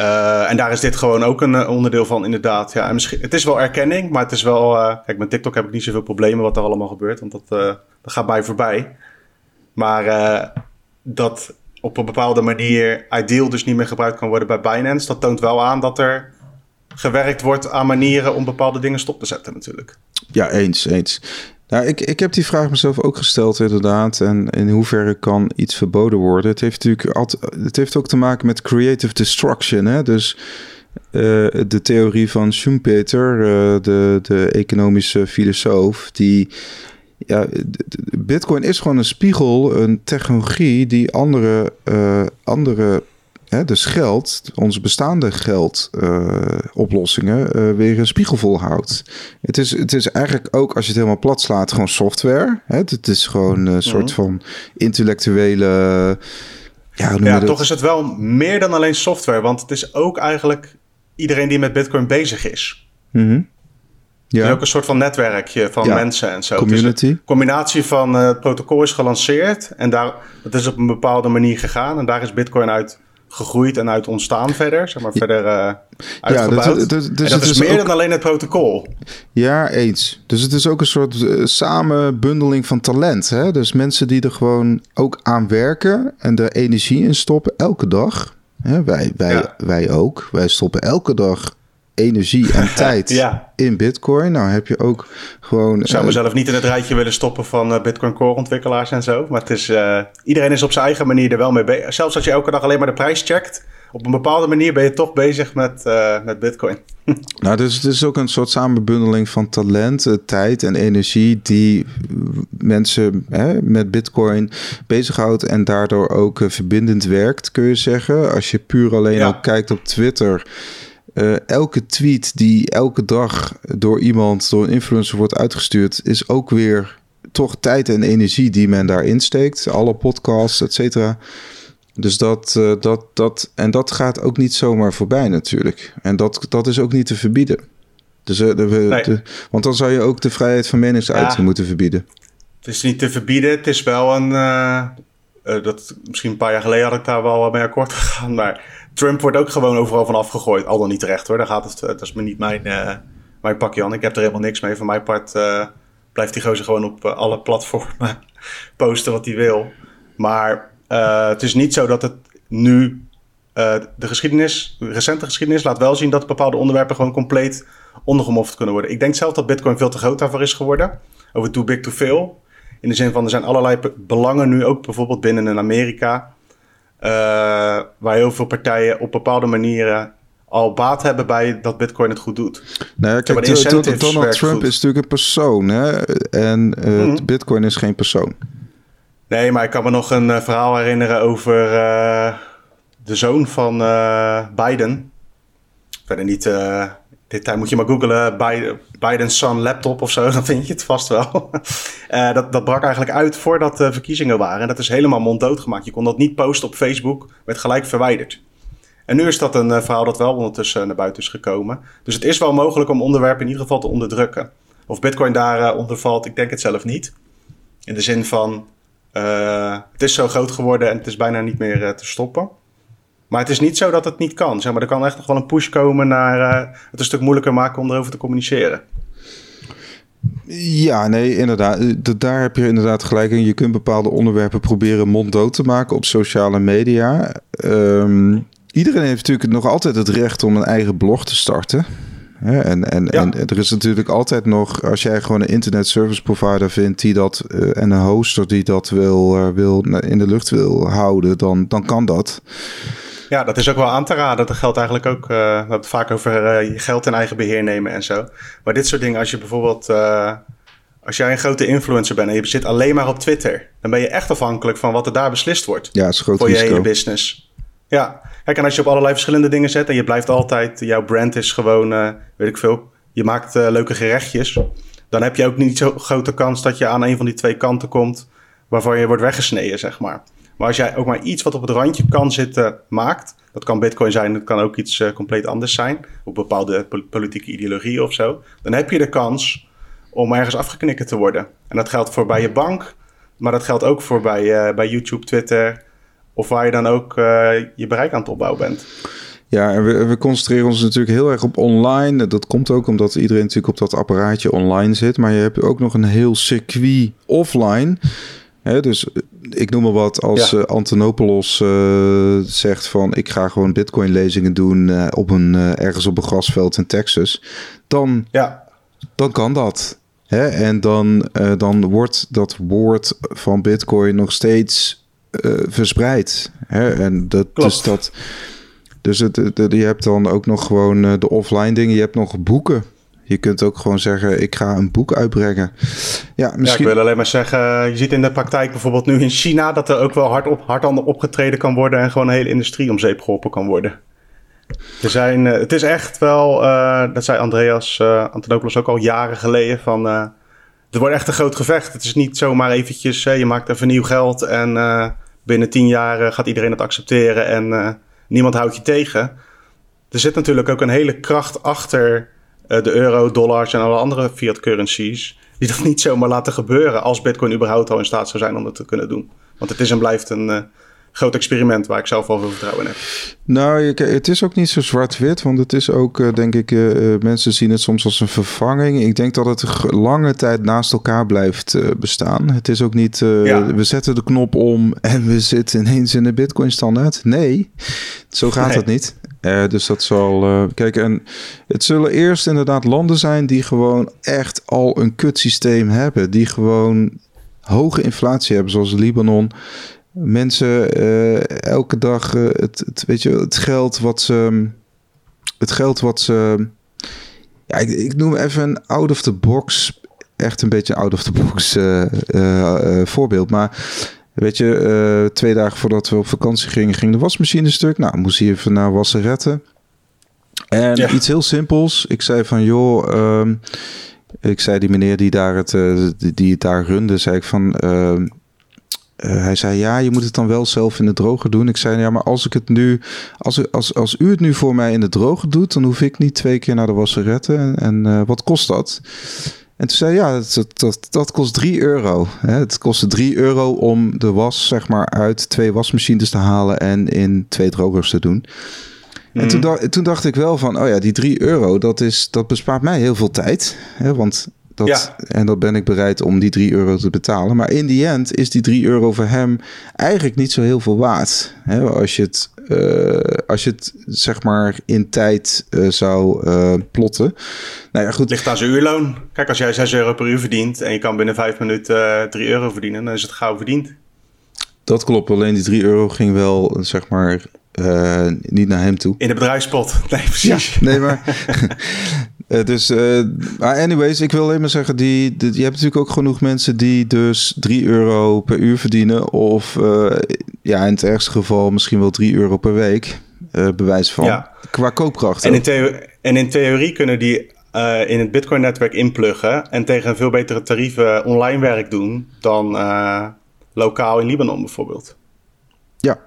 Uh, en daar is dit gewoon ook een uh, onderdeel van, inderdaad. Ja, en misschien, het is wel erkenning, maar het is wel. Uh, kijk, met TikTok heb ik niet zoveel problemen wat er allemaal gebeurt, want dat, dat gaat mij voorbij. Maar dat op een bepaalde manier Ideal dus niet meer gebruikt kan worden bij Binance, dat toont wel aan dat er gewerkt wordt aan manieren om bepaalde dingen stop te zetten, natuurlijk. Ja, eens, eens. Nou, ik, ik heb die vraag mezelf ook gesteld, inderdaad. En in hoeverre kan iets verboden worden? Het heeft natuurlijk het heeft ook te maken met creative destruction. Hè? Dus uh, de theorie van Schumpeter, uh, de, de economische filosoof, die. Ja, Bitcoin is gewoon een spiegel, een technologie die andere, uh, andere Hè, dus geld, onze bestaande geldoplossingen, uh, uh, weer een spiegel volhoudt. Het is, het is eigenlijk ook, als je het helemaal plat slaat, gewoon software. Hè? Het is gewoon een soort mhm. van intellectuele... Ja, ja toch is het wel meer dan alleen software. Want het is ook eigenlijk iedereen die met Bitcoin bezig is. Mm Ja. Het is ook een soort van netwerkje van mensen en zo. Community. een combinatie van uh, het protocol is gelanceerd. En daar, dat is op een bepaalde manier gegaan. En daar is Bitcoin uit gegroeid en uit ontstaan verder, zeg maar verder uh, uitgebouwd. Ja, dat, dat, dus dat is, meer dan alleen het protocol. Ja, eens. Dus het is ook een soort uh, samenbundeling van talent. Hè? Dus mensen die er gewoon ook aan werken en er energie in stoppen elke dag. Hè? Wij, wij, wij ook. Wij stoppen elke dag energie en tijd in Bitcoin. Nou heb je ook gewoon. Ik zou uh, mezelf niet in het rijtje willen stoppen van uh, Bitcoin Core ontwikkelaars en zo. Maar het is, uh, iedereen is op zijn eigen manier er wel mee bezig. Zelfs als je elke dag alleen maar de prijs checkt. Op een bepaalde manier ben je toch bezig met, met Bitcoin. nou, dus het is ook een soort samenbundeling van talent, tijd en energie die mensen hè, met Bitcoin bezighoudt en daardoor ook verbindend werkt, kun je zeggen. Als je puur alleen ja. al kijkt op Twitter uh, elke tweet die elke dag door iemand, door een influencer wordt uitgestuurd, is ook weer toch tijd en energie die men daarin steekt. Alle podcasts, et cetera. Dus dat, uh, dat, dat, en dat gaat ook niet zomaar voorbij natuurlijk. En dat, dat is ook niet te verbieden. Dus, uh, de, nee. de, want dan zou je ook de vrijheid van meningsuiting ja. moeten verbieden. Het is niet te verbieden, het is wel een, dat, misschien een paar jaar geleden had ik daar wel mee akkoord gegaan. Maar Trump wordt ook gewoon overal van afgegooid. Al dan niet terecht hoor. Daar gaat het, dat is me niet mijn, mijn pakje aan. Ik heb er helemaal niks mee. Van mijn part blijft die gozer gewoon op alle platformen posten wat hij wil. Maar het is niet zo dat het nu de geschiedenis, de recente geschiedenis, laat wel zien dat bepaalde onderwerpen gewoon compleet ondergemoffeld kunnen worden. Ik denk zelf dat Bitcoin veel te groot daarvoor is geworden. Over too big to fail. In de zin van er zijn allerlei belangen nu ook bijvoorbeeld binnen in Amerika. Uh, waar heel veel partijen op bepaalde manieren al baat hebben bij dat Bitcoin het goed doet. Nou kijk, Donald Trump is natuurlijk een persoon. Hè? En uh, mm Bitcoin is geen persoon. Nee, maar ik kan me nog een verhaal herinneren over de zoon van Biden. Verder niet. Dit moet je maar googlen. Biden, Biden's son laptop of zo. Dan vind je het vast wel. uh, dat, dat brak eigenlijk uit voordat de verkiezingen waren. En dat is helemaal monddood gemaakt. Je kon dat niet posten op Facebook. Werd gelijk verwijderd. En nu is dat een verhaal dat wel ondertussen naar buiten is gekomen. Dus het is wel mogelijk om onderwerpen in ieder geval te onderdrukken. Of Bitcoin daar onder valt, ik denk het zelf niet. In de zin van. het is zo groot geworden en het is bijna niet meer te stoppen. Maar het is niet zo dat het niet kan. Zeg maar, er kan echt nog wel een push komen naar uh, het een stuk moeilijker maken om erover te communiceren. Ja, nee, inderdaad. Daar heb je inderdaad gelijk in. Je kunt bepaalde onderwerpen proberen monddood te maken op sociale media. Um, iedereen heeft natuurlijk nog altijd het recht om een eigen blog te starten. en, en, en er is natuurlijk altijd nog, als jij gewoon een internet service provider vindt die dat uh, en een hoster die dat wil, uh, wil in de lucht wil houden, dan, dan kan dat. Ja, dat is ook wel aan te raden. Dat geldt eigenlijk ook. Uh, we hebben het vaak over uh, je geld in eigen beheer nemen en zo. Maar dit soort dingen, als je bijvoorbeeld. Uh, als jij een grote influencer bent en je zit alleen maar op Twitter, dan ben je echt afhankelijk van wat er daar beslist wordt. Ja, is groot voor je hele business. Ja, kijk, en als je op allerlei verschillende dingen zet en je blijft altijd, jouw brand is gewoon, weet ik veel, je maakt leuke gerechtjes, dan heb je ook niet zo grote kans dat je aan een van die twee kanten komt waarvan je wordt weggesneden, zeg maar. Maar als jij ook maar iets wat op het randje kan zitten maakt, dat kan Bitcoin zijn, dat kan ook iets uh, compleet anders zijn, op bepaalde politieke ideologie of zo, dan heb je de kans om ergens afgeknikken te worden. En dat geldt voor bij je bank, maar dat geldt ook voor bij, uh, bij YouTube, Twitter of waar je dan ook uh, je bereik aan het opbouwen bent. Ja, en we, we, concentreren ons natuurlijk heel erg op online. Dat komt ook omdat iedereen natuurlijk op dat apparaatje online zit. Maar je hebt ook nog een heel circuit offline dus eh, ik noem maar wat als ja. uh, Antonopoulos uh, zegt van ik ga gewoon bitcoin lezingen doen uh, op een, ergens op een grasveld in Texas. Dan, ja. dan kan dat. Hè? En dan, dan wordt dat woord van bitcoin nog steeds verspreid. Hè? En dat, dus dat... Dus het, het, je hebt dan ook nog gewoon de offline dingen. Je hebt nog boeken. Je kunt ook gewoon zeggen, ik ga een boek uitbrengen. Ja, misschien... ja, ik wil alleen maar zeggen, je ziet in de praktijk bijvoorbeeld nu in China... dat er ook wel hard, op, hard aan opgetreden kan worden... en gewoon een hele industrie om zeep geholpen kan worden. Er zijn, uh, het is echt wel, uh, dat zei Andreas uh, Antonopoulos ook al jaren geleden... van er wordt echt een groot gevecht. Het is niet zomaar eventjes, je maakt even nieuw geld... en binnen tien jaar gaat iedereen het accepteren en niemand houdt je tegen... Er zit natuurlijk ook een hele kracht achter uh, de euro, dollars en alle andere fiat currencies, die dat niet zomaar laten gebeuren als Bitcoin überhaupt al in staat zou zijn om dat te kunnen doen. Want het is en blijft een uh, groot experiment waar ik zelf wel veel vertrouwen in heb. Nou, het is ook niet zo zwart-wit, want het is ook, uh, denk ik, mensen zien het soms als een vervanging. Ik denk dat het lange tijd naast elkaar blijft bestaan. Het is ook niet, ja. we zetten de knop om en we zitten ineens in de Bitcoin-standaard. Nee, zo gaat nee. het niet. Uh, dus dat zal. Uh, kijk, en het zullen eerst inderdaad landen zijn die gewoon echt al een kutsysteem hebben. Die gewoon hoge inflatie hebben, zoals Libanon. Mensen uh, elke dag het, het, weet je, het geld wat ze. Het geld wat ze. Ja, ik, ik noem even een out of the box. Echt een beetje out of the box voorbeeld. Maar Weet je, uh, twee dagen voordat we op vakantie gingen, ging de wasmachine stuk. Nou, moest hij even naar wassen retten. En ja. iets heel simpels. Ik zei van, joh, um, ik zei die meneer die daar het, uh, die het daar runde, zei ik van, uh, hij zei, ja, je moet het dan wel zelf in de droger doen. Ik zei, ja, maar als ik het nu, als, als, als u het nu voor mij in de droger doet, dan hoef ik niet twee keer naar de wasseret. En, en wat kost dat? En toen zei ja, dat, dat, dat kost 3 euro. Het kostte 3 euro om de was zeg maar uit twee wasmachines te halen en in twee drogers te doen. En toen, dacht, toen dacht ik wel van, oh ja, die 3 euro, dat, is, dat bespaart mij heel veel tijd. Hè? Want dat, Ja. En dat ben ik bereid om die 3 euro te betalen. Maar in die end is die 3 euro voor hem eigenlijk niet zo heel veel waard. Hè? Als, je het, eh, als je het zeg maar in tijd eh, zou eh, plotten. Nou ja, goed. Ligt aan zijn uurloon. Kijk, als jij 6 euro per uur verdient en je kan binnen 5 minuten eh 3 euro verdienen, dan is het gauw verdiend. Dat klopt. Alleen die 3 euro ging wel zeg maar niet naar hem toe. In de bedrijfspot. Nee, precies. Nee, maar. Eh, dus, maar anyways, ik wil alleen maar zeggen, die, die- je hebt natuurlijk ook genoeg mensen die dus 3 euro per uur verdienen. Of eh, ja, in het ergste geval misschien wel 3 euro per week. bewijs van. Ja. Qua koopkracht. En in, theo- en in theorie kunnen die in het Bitcoin-netwerk inpluggen en tegen een veel betere tarieven online werk doen dan lokaal in Libanon bijvoorbeeld. Ja,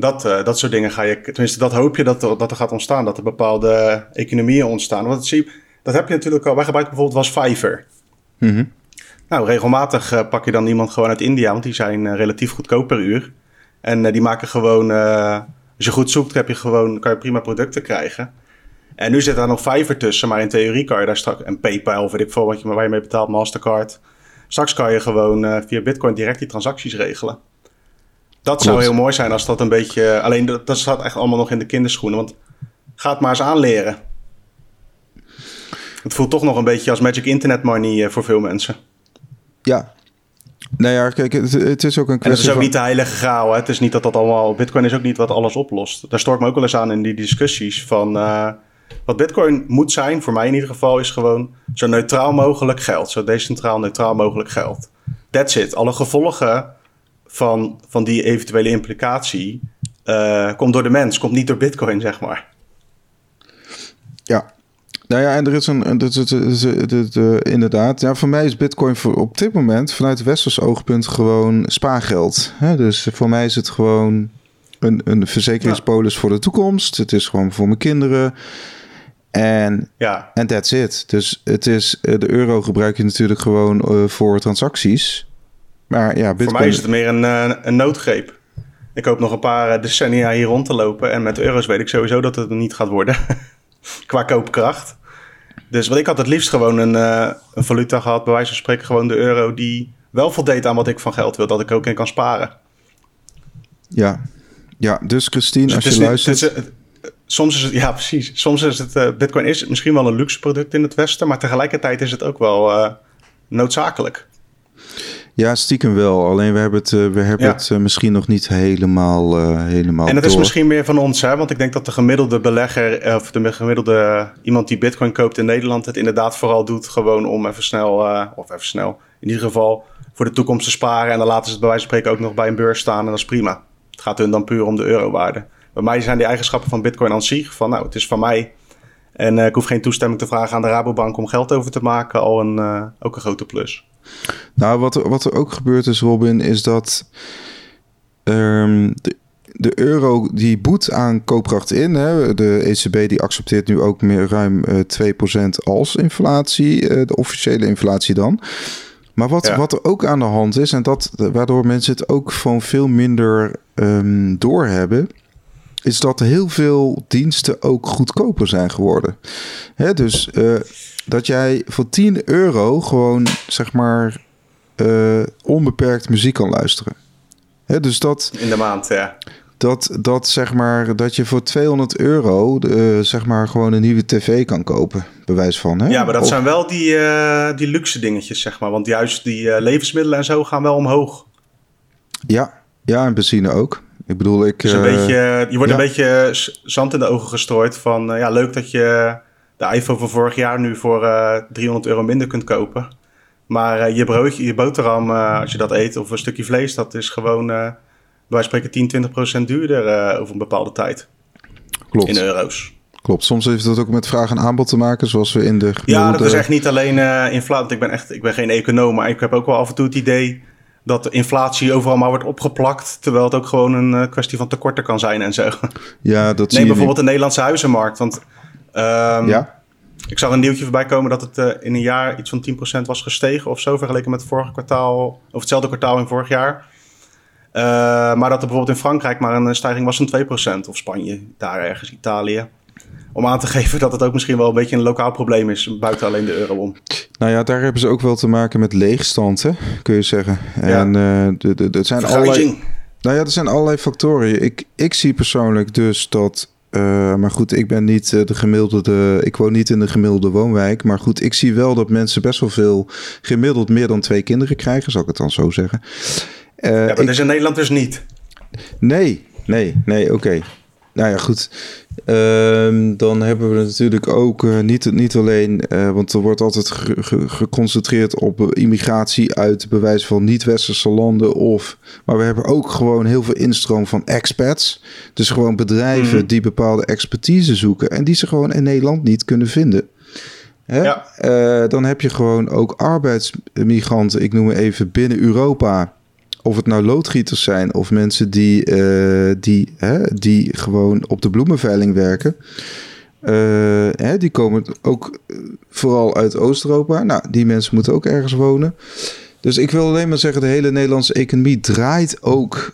Dat, eh, dat soort dingen ga je, tenminste dat hoop je dat er, dat er gaat ontstaan, dat er bepaalde economieën ontstaan. Want dat, zie, je- dat heb je natuurlijk al, wij gebruiken bijvoorbeeld was Fiverr. Mhm. Nou, regelmatig eh, pak je dan iemand gewoon uit India, want die zijn eh, relatief goedkoop per uur. En die maken gewoon, als je goed zoekt, heb je gewoon, kan je prima producten krijgen. En nu zit daar nog Fiverr tussen, maar in theorie kan je daar straks, en PayPal of weet ik veel wat je, waar je mee betaalt, Mastercard. Straks kan je gewoon via Bitcoin direct die transacties regelen. Dat zou Klopt. heel mooi zijn als dat een beetje, alleen dat, dat staat echt allemaal nog in de kinderschoenen, want ga het maar eens aanleren. Het voelt toch nog een beetje als magic internet money eh, voor veel mensen. ja. Nou ja, kijk, het, het is ook een En het kwestie is ook van... niet de heilige graal. Hè? Het is niet dat dat allemaal. Bitcoin is ook niet wat alles oplost. Daar stoor ik me ook wel eens aan in die discussies. Van eh, wat Bitcoin moet zijn, voor mij in ieder geval, is gewoon zo neutraal mogelijk geld. Zo decentraal neutraal mogelijk geld. That's it. Alle gevolgen van, van die eventuele implicatie eh, komt door de mens, komt niet door Bitcoin, zeg maar. Ja. Nou ja, en er is een, inderdaad. Ja, voor mij is Bitcoin voor, op dit moment vanuit westers oogpunt gewoon spaargeld. Hè? Dus voor mij is het gewoon een, een verzekeringspolis voor de toekomst. Het is gewoon voor mijn kinderen. En Ja, en that's it. Dus het is, eh, de euro gebruik je natuurlijk gewoon eh, voor transacties. Maar ja, Bitcoin... voor mij is het meer een, eh, een noodgreep. Ik hoop nog een paar eh, decennia hier rond te lopen. En met euro's weet ik sowieso dat het er niet gaat worden. Qua koopkracht. Dus wat ik had het liefst gewoon een, eh, een valuta gehad, bij wijze van spreken gewoon de euro, die wel voldeed aan wat ik van geld wil, dat ik ook in kan sparen. Ja. ja, dus Christine, Dus als je niet- luistert... het is, soms is het, ja precies, soms is het, bitcoin is misschien wel een luxe product in het Westen, maar tegelijkertijd is het ook wel eh, noodzakelijk. Ja, stiekem wel. Alleen we hebben het, eh, we hebben Ja. het eh, misschien nog niet helemaal, eh helemaal En dat is misschien meer van ons, hè? want ik denk dat de gemiddelde belegger, of de gemiddelde iemand die bitcoin koopt in Nederland, het inderdaad vooral doet gewoon om even snel, of even snel, in ieder geval voor de toekomst te sparen. En dan laten ze het bij wijze van spreken ook nog bij een beurs staan en dat is prima. Het gaat hun dan puur om de eurowaarde. Bij mij zijn die eigenschappen van bitcoin aan zich van, nou, het is van mij. En ik hoef geen toestemming te vragen aan de Rabobank om geld over te maken, al een, ook een grote plus. Nou, wat, er- wat er ook gebeurd is, Robin, is dat ehm, de, de euro die boet aan koopkracht in. Hè, de ECB die accepteert nu ook meer ruim eh 2% als inflatie, eh, de officiële inflatie dan. Maar wat, Ja. wat er ook aan de hand is, en dat, waardoor mensen het ook gewoon veel minder ehm, doorhebben, is dat heel veel diensten ook goedkoper zijn geworden. Hè, dus eh, dat jij voor 10 euro gewoon, zeg maar, eh, onbeperkt muziek kan luisteren. Hè, dus dat, In de maand, ja. dat, dat, zeg maar, dat je voor 200 euro, eh, zeg maar, gewoon een nieuwe tv kan kopen, bewijs van. Hè? Ja, maar dat Of- zijn wel die, die luxe dingetjes, zeg maar. Want juist die levensmiddelen en zo gaan wel omhoog. Ja, ja, en benzine ook. Ik bedoel, ik... Dus een eh, beetje, je wordt ja. een beetje zand in de ogen gestrooid van... eh, ja, leuk dat je de iPhone van vorig jaar nu voor eh 300 euro minder kunt kopen. Maar eh, je broodje, je boterham, eh, als je dat eet, of een stukje vlees... dat is gewoon, eh wij spreken 10, 20 procent duurder eh, over een bepaalde tijd. klopt, In euro's. klopt. Soms heeft dat ook met vraag en aanbod te maken, zoals we in de Ja, dat is echt niet alleen eh inflatie. Ik ben echt, ik ben geen econoom, maar ik heb ook wel af en toe het idee dat de inflatie overal maar wordt opgeplakt, terwijl het ook gewoon een eh, kwestie van tekorten kan zijn en zo. Ja, dat zie Neem bijvoorbeeld de Nederlandse huizenmarkt, want nu. Ja, Ik zag een nieuwtje voorbij komen dat het in een jaar iets van 10% was gestegen of zo, vergeleken met het vorige kwartaal, of hetzelfde kwartaal in vorig jaar. maar dat er bijvoorbeeld in Frankrijk maar een stijging was van 2%, of Spanje, daar ergens, Italië om aan te geven dat het ook misschien wel een beetje een lokaal probleem is, buiten alleen de euro om. Nou ja, daar hebben ze ook wel te maken met leegstand, hè, kun je zeggen. En ja. de, de, de, zijn allerlei, nou ja, er zijn allerlei factoren. Ik, ik zie persoonlijk dus dat uh, maar goed, ik ben niet de gemiddelde. Ik woon niet in de gemiddelde woonwijk. Maar goed, ik zie wel dat mensen best wel veel gemiddeld meer dan twee kinderen krijgen, zal ik het dan zo zeggen. Uh, ja, maar dat is in Nederland dus niet. Nee, nee, nee, oké. Nou ja, goed. Ehm, dan hebben we natuurlijk ook uh, niet, niet alleen, uh, want er wordt altijd geconcentreerd op immigratie uit bewijs van niet-westerse landen. Of, maar we hebben ook gewoon heel veel instroom van expats. Dus gewoon bedrijven mhm. die bepaalde expertise zoeken en die ze gewoon in Nederland niet kunnen vinden. Hè? Ja. Uh, dan heb je gewoon ook arbeidsmigranten, ik noem even binnen Europa of het nou loodgieters zijn of mensen die, uh, die, hè, die gewoon op de bloemenveiling werken. Uh, hè, die komen ook eh, vooral uit Oost-Europa. Nou, die mensen moeten ook ergens wonen. Dus ik wil alleen maar zeggen, de hele Nederlandse economie draait ook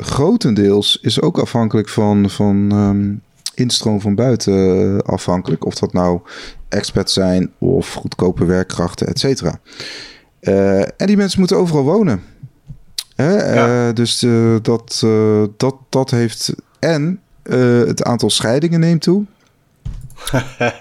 grotendeels, is ook afhankelijk van, van um, instroom van buiten afhankelijk. Of dat nou expats zijn of goedkope werkkrachten, et cetera. En die mensen moeten overal wonen. Hè? Uh, dus uh, dat, dat, dat heeft. En het aantal scheidingen neemt toe.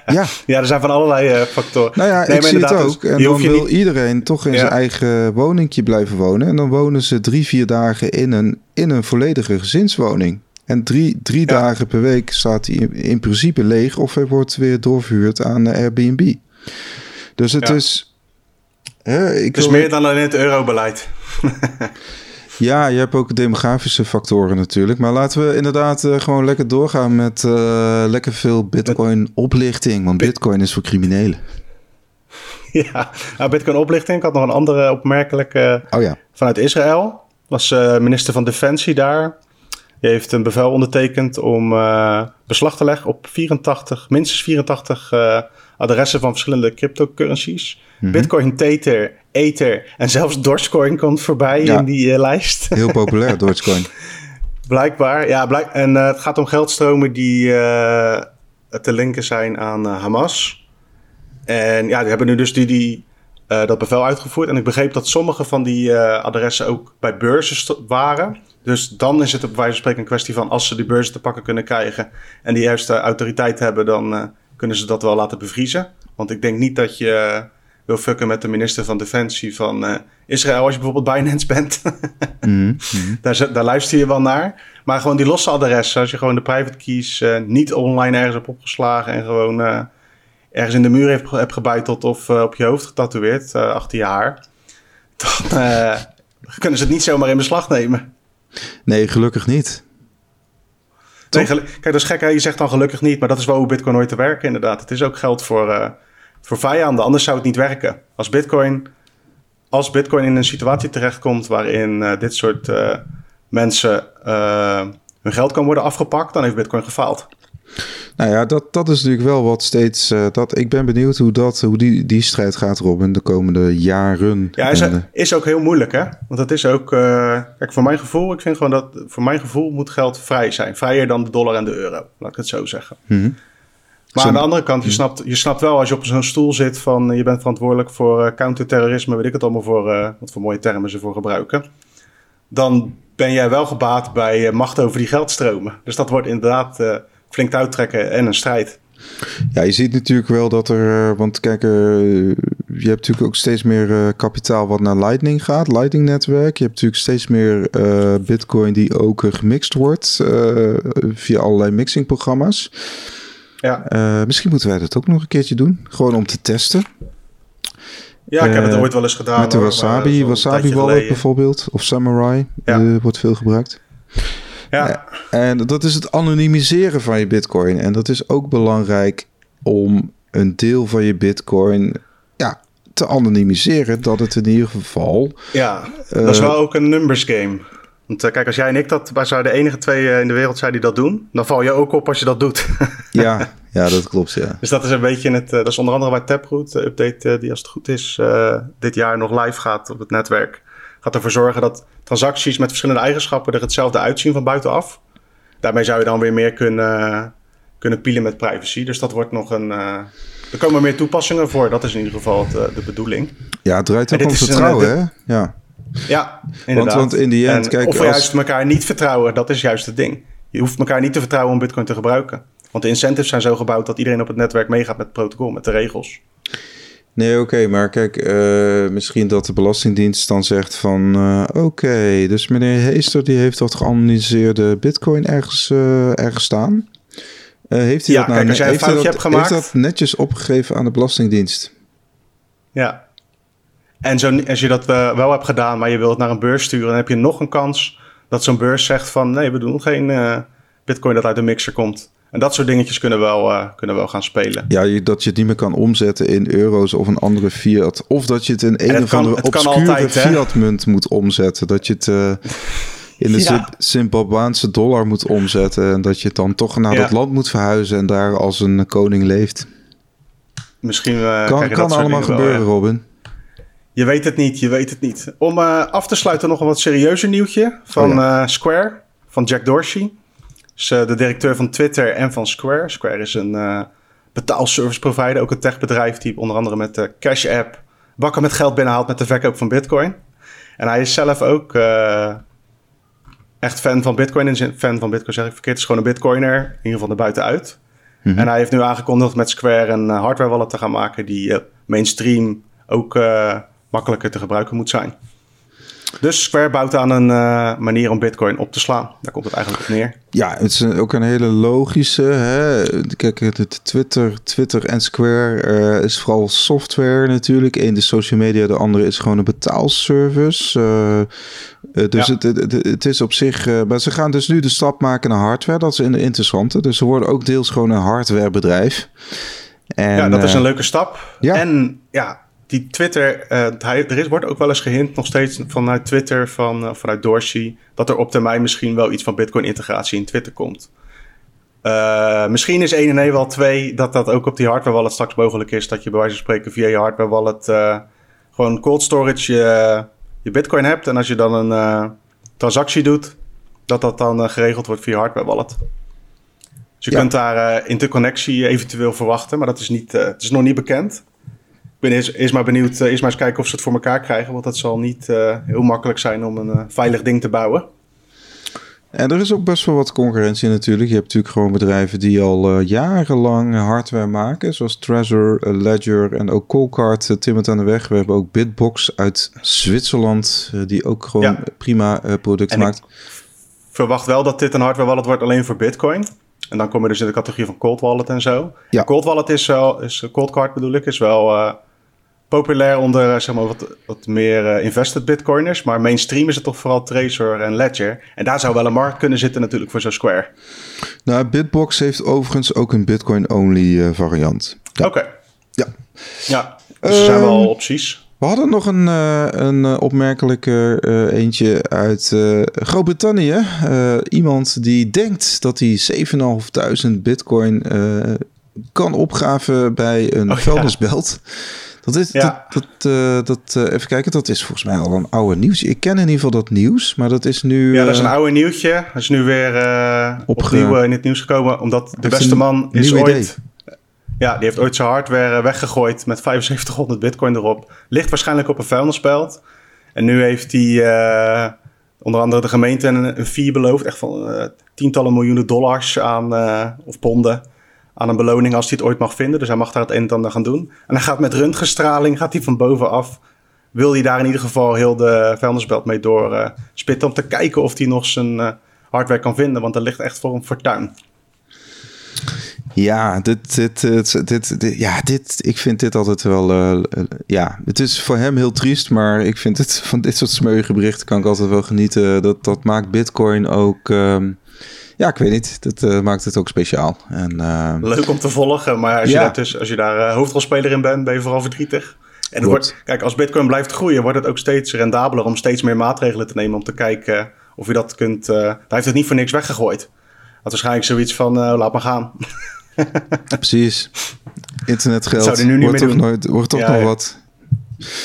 ja. ja, er zijn van allerlei factoren. Nou ja, nee, ik zie het ook. Dus, en dan wil iedereen toch in zijn eigen woningje blijven wonen. En dan wonen ze drie, vier dagen in een, in een volledige gezinswoning. En drie, drie dagen per week staat hij in, in, principe leeg of hij wordt weer doorverhuurd aan Airbnb. Dus het is. Hè, ik is meer dan alleen het eurobeleid. Ja, je hebt ook demografische factoren natuurlijk. Maar laten we inderdaad uh, gewoon lekker doorgaan met uh, lekker veel Bitcoin-oplichting. Want Bitcoin is voor criminelen. Ja, nou, Bitcoin-oplichting. Ik had nog een andere opmerkelijke oh, ja. vanuit Israël. Was uh, minister van Defensie daar. Die heeft een bevel ondertekend om beslag te leggen op 84, minstens 84 adressen van verschillende cryptocurrencies. Mhm. Bitcoin, Tether, Ether en zelfs Dogecoin komt voorbij in die uh, lijst. Heel populair, Dogecoin. Blijkbaar, ja. Blijk, en uh, het gaat om geldstromen die uh, te linken zijn aan Hamas. En ja, die hebben nu dus die, die, dat bevel uitgevoerd. En ik begreep dat sommige van die adressen ook bij beurzen waren. Dus dan is het op wijze van spreken een kwestie van als ze die beurzen te pakken kunnen krijgen en die juiste autoriteit hebben, dan kunnen ze dat wel laten bevriezen. Want ik denk niet dat je wil fucken met de minister van Defensie van uh, Israël als je bijvoorbeeld Binance bent. Mhm, mhm. daar, daar, luister je wel naar. Maar gewoon die losse adressen, als je gewoon de private keys uh, niet online ergens hebt opgeslagen en gewoon uh, ergens in de muur hebt, hebt gebeiteld of op je hoofd getatoeëerd achter je haar, dan kunnen ze het niet zomaar in beslag nemen. Nee, gelukkig niet. Kijk, dat is gek. Hè? Je zegt dan gelukkig niet, maar dat is wel hoe Bitcoin nooit te werken, inderdaad. Het is ook geld voor, voor vijanden. Anders zou het niet werken. Als Bitcoin, als Bitcoin in een situatie terechtkomt waarin uh, dit soort uh, mensen hun geld kan worden afgepakt, dan heeft Bitcoin gefaald. Nou ja, dat, dat is natuurlijk wel wat steeds. dat, ik ben benieuwd hoe, dat, hoe die, die strijd gaat erop in de komende jaren. Ja, is, is ook heel moeilijk, hè? Want dat is ook. kijk, voor mijn gevoel, ik vind gewoon dat. Voor mijn gevoel moet geld vrij zijn. Vrijer dan de dollar en de euro, laat ik het zo zeggen. Mm maar aan de andere kant, je hm. snapt, je snapt wel als je op zo'n stoel zit van je bent verantwoordelijk voor uh, counterterrorisme, weet ik het allemaal voor, wat voor mooie termen ze voor gebruiken. Dan ben jij wel gebaat bij macht over die geldstromen. Dus dat wordt inderdaad flink uittrekken en een strijd. Ja, je ziet natuurlijk wel dat er, want kijk, je hebt natuurlijk ook steeds meer kapitaal wat naar Lightning gaat, Lightning netwerk. Je hebt natuurlijk steeds meer Bitcoin die ook gemixt wordt via allerlei mixingprogramma's. Ja. Misschien moeten wij dat ook nog een keertje doen. Gewoon om te testen. Ja, ik heb het ooit wel eens gedaan. Met de Wasabi, Wasabi Wallet bijvoorbeeld. Of Samurai. Ja. Wordt veel gebruikt. Ja. en dat is het anonimiseren van je bitcoin. En dat is ook belangrijk om een deel van je bitcoin ja, te anonimiseren. Dat het in ieder geval... Ja, dat is wel ook een numbers game Want uh, kijk, als jij en ik dat, wij zijn de enige twee in de wereld zijn die dat doen, dan val je ook op als je dat doet. ja, ja, dat klopt, ja. Dus dat is een beetje het, uh, dat is onder andere bij Taproot, de update die als het goed is dit jaar nog live gaat op het netwerk. Gaat ervoor zorgen dat transacties met verschillende eigenschappen er hetzelfde uitzien van buitenaf. Daarmee zou je dan weer meer kunnen, kunnen pielen met privacy. Dus dat wordt nog een, er komen meer toepassingen voor. Dat is in ieder geval het, de bedoeling. Ja, het draait ook om vertrouwen, hè? Ja. Ja, inderdaad. Want, want in die end, kijk, of we juist elkaar niet vertrouwen, dat is juist het ding. Je hoeft elkaar niet te vertrouwen om Bitcoin te gebruiken. Want de incentives zijn zo gebouwd dat iedereen op het netwerk meegaat met het protocol, met de regels. Nee, oké, maar kijk, uh, misschien dat de Belastingdienst dan zegt van... Uh, oké, dus meneer Heester die heeft dat geanalyseerde bitcoin ergens, uh, ergens staan. heeft hij ja, dat nou kijk, als jij een foutje hebt gemaakt... Heeft dat netjes opgegeven aan de Belastingdienst? Ja, en zo, als je dat wel hebt gedaan, maar je wilt het naar een beurs sturen, dan heb je nog een kans dat zo'n beurs zegt van nee, we doen geen bitcoin dat uit de mixer komt. En dat soort dingetjes kunnen wel, uh, kunnen wel gaan spelen. Ja, je, dat je het niet meer kan omzetten in euro's of een andere fiat. Of dat je het in een of andere obscure fiat-munt moet omzetten. Dat je het in de ja. Zimbabwaanse dollar moet omzetten. En dat je het dan toch naar ja. dat land moet verhuizen en daar als een koning leeft. Misschien kan, kan allemaal gebeuren, wel, Robin. Je weet het niet, je weet het niet. Om uh, af te sluiten nog een wat serieuzer nieuwtje van oh ja. uh, Square, van Jack Dorsey. Is uh, de directeur van Twitter en van Square. Square is een betaalservice provider, ook een techbedrijf die onder andere met de Cash App bakken met geld binnenhaalt met de verkoop van Bitcoin. En hij is zelf ook echt fan van Bitcoin. En fan van Bitcoin zeg ik verkeerd, is gewoon een Bitcoiner, in ieder geval naar buitenuit. Mm -hmm. En hij heeft nu aangekondigd met Square een hardware wallet te gaan maken die mainstream ook makkelijker te gebruiken moet zijn. Dus Square bouwt aan een uh, manier om Bitcoin op te slaan. Daar komt het eigenlijk op neer. Ja, het is ook een hele logische. Hè? Kijk, het Twitter, Twitter en Square uh, is vooral software natuurlijk. Eén de social media, de andere is gewoon een betaalservice. Uh, dus ja. het, het, het, is op zich. maar ze gaan dus nu de stap maken naar hardware. Dat is een interessante. Dus ze worden ook deels gewoon een hardwarebedrijf. En, ja, dat is een leuke stap. Ja. En ja, die Twitter, hij, er is, wordt ook wel eens gehint nog steeds vanuit Twitter, van, uh, vanuit Dorsey, dat er op termijn misschien wel iets van Bitcoin-integratie in Twitter komt. Uh, misschien is 1 en 1 wel 2 dat dat ook op die hardware wallet straks mogelijk is. Dat je bij wijze van spreken via je hardware wallet gewoon cold storage je, je Bitcoin hebt. En als je dan een transactie doet, dat dat dan geregeld wordt via hardware wallet. Dus je ja. kunt daar interconnectie eventueel verwachten, maar dat is, niet, het is nog niet bekend ben eerst, eerst maar benieuwd, uh, eerst maar eens kijken of ze het voor elkaar krijgen. Want dat zal niet uh, heel makkelijk zijn om een uh, veilig ding te bouwen. En er is ook best wel wat concurrentie natuurlijk. Je hebt natuurlijk gewoon bedrijven die al jarenlang hardware maken. Zoals Trezor, Ledger en ook Coldcard timmert aan de weg. We hebben ook Bitbox uit Zwitserland. die ook gewoon ja. prima producten maakt. Ik verwacht wel dat dit een hardware wallet wordt alleen voor Bitcoin. En dan kom je dus in de categorie van cold wallet en zo. Ja. Cold wallet is wel, is, cold card bedoel ik, is wel populair onder eh, zeg maar, wat, wat meer uh, invested bitcoiners. Maar mainstream is het toch vooral Trezor en Ledger. En daar zou wel een markt kunnen zitten natuurlijk voor zo'n Square. Nou, Bitbox heeft overigens ook een bitcoin-only uh, variant. Ja. Oké. Okay. Ja. Ja, dus er zijn wel ehm, opties. We hadden nog een, uh, een opmerkelijke uh, eentje uit uh, Groot-Brittannië. iemand die denkt dat hij 7.500 bitcoin kan opgaven bij een oh, vuilnisbelt. Ja. Dat is, ja. dat, dat, uh, dat uh, even kijken, dat is volgens mij al een oude nieuws. Ik ken in ieder geval dat nieuws, maar dat is nu... Ja, dat is een oude nieuwtje. Dat is nu weer opnieuw in het nieuws gekomen, omdat de beste man is ooit... Idee. Ja, die heeft ooit zijn hardware weggegooid met 7500 bitcoin erop. Ligt waarschijnlijk op een vuilnisbelt. En nu heeft hij onder andere de gemeente een, een fee beloofd. Echt van tientallen miljoenen dollars aan, of ponden aan een beloning als hij het ooit mag vinden. Dus hij mag daar het een en ander gaan doen. En hij gaat met röntgenstraling, gaat hij van bovenaf... wil hij daar in ieder geval heel de vuilnisbelt mee door uh, spitten... om te kijken of hij nog zijn uh, hardware kan vinden. Want er ligt echt voor een fortuin. Ja, dit, dit, dit, dit, ja, dit, ik vind dit altijd wel. Uh, ja, het is voor hem heel triest, maar ik vind het van dit soort smeuïge berichten kan ik altijd wel genieten. Dat, dat maakt Bitcoin ook. Um, ja, ik weet niet. Dat uh, maakt het ook speciaal. En, uh, Leuk om te volgen, maar als ja. je daar, dus, als je daar uh, hoofdrolspeler in bent, ben je vooral verdrietig. En het wordt, kijk, als Bitcoin blijft groeien, wordt het ook steeds rendabeler om steeds meer maatregelen te nemen om te kijken of je dat kunt... Uh, hij heeft het niet voor niks weggegooid. Had waarschijnlijk zoiets van, uh, laat maar gaan. Precies. Internetgeld Zou er nu niet wordt, meer toch doen. nooit, wordt toch nog wat.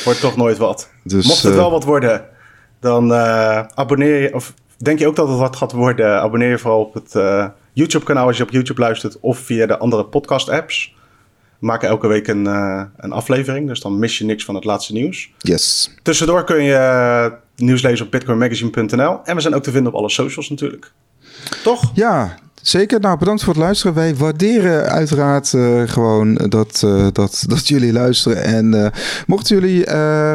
Wordt toch nooit wat. Dus, Mocht het eh, wel wat worden, dan uh, abonneer je... Of denk je ook dat het wat gaat worden? Abonneer je vooral op het uh, YouTube-kanaal als je op YouTube luistert... of via de andere podcast-apps. We maken elke week een, uh, een aflevering, dus dan mis je niks van het laatste nieuws. Yes. Tussendoor kun je uh, nieuws lezen op bitcoinmagazine.nl. En we zijn ook te vinden op alle socials natuurlijk. Toch? Ja, Zeker, nou bedankt voor het luisteren. Wij waarderen uiteraard uh, gewoon dat, uh, dat, dat jullie luisteren. En uh, mochten jullie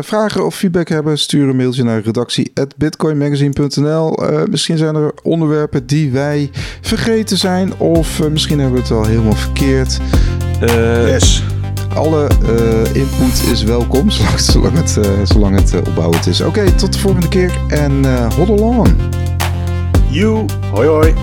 vragen of feedback hebben, stuur een mailtje naar redactie.bitcoinmagazine.nl. misschien zijn er onderwerpen die wij vergeten zijn, of misschien hebben we het wel helemaal verkeerd. yes. Alle input is welkom, zolang, het, zolang het opbouwend is. Oké, okay, tot de volgende keer en uh, hold on. You, hoi hoi.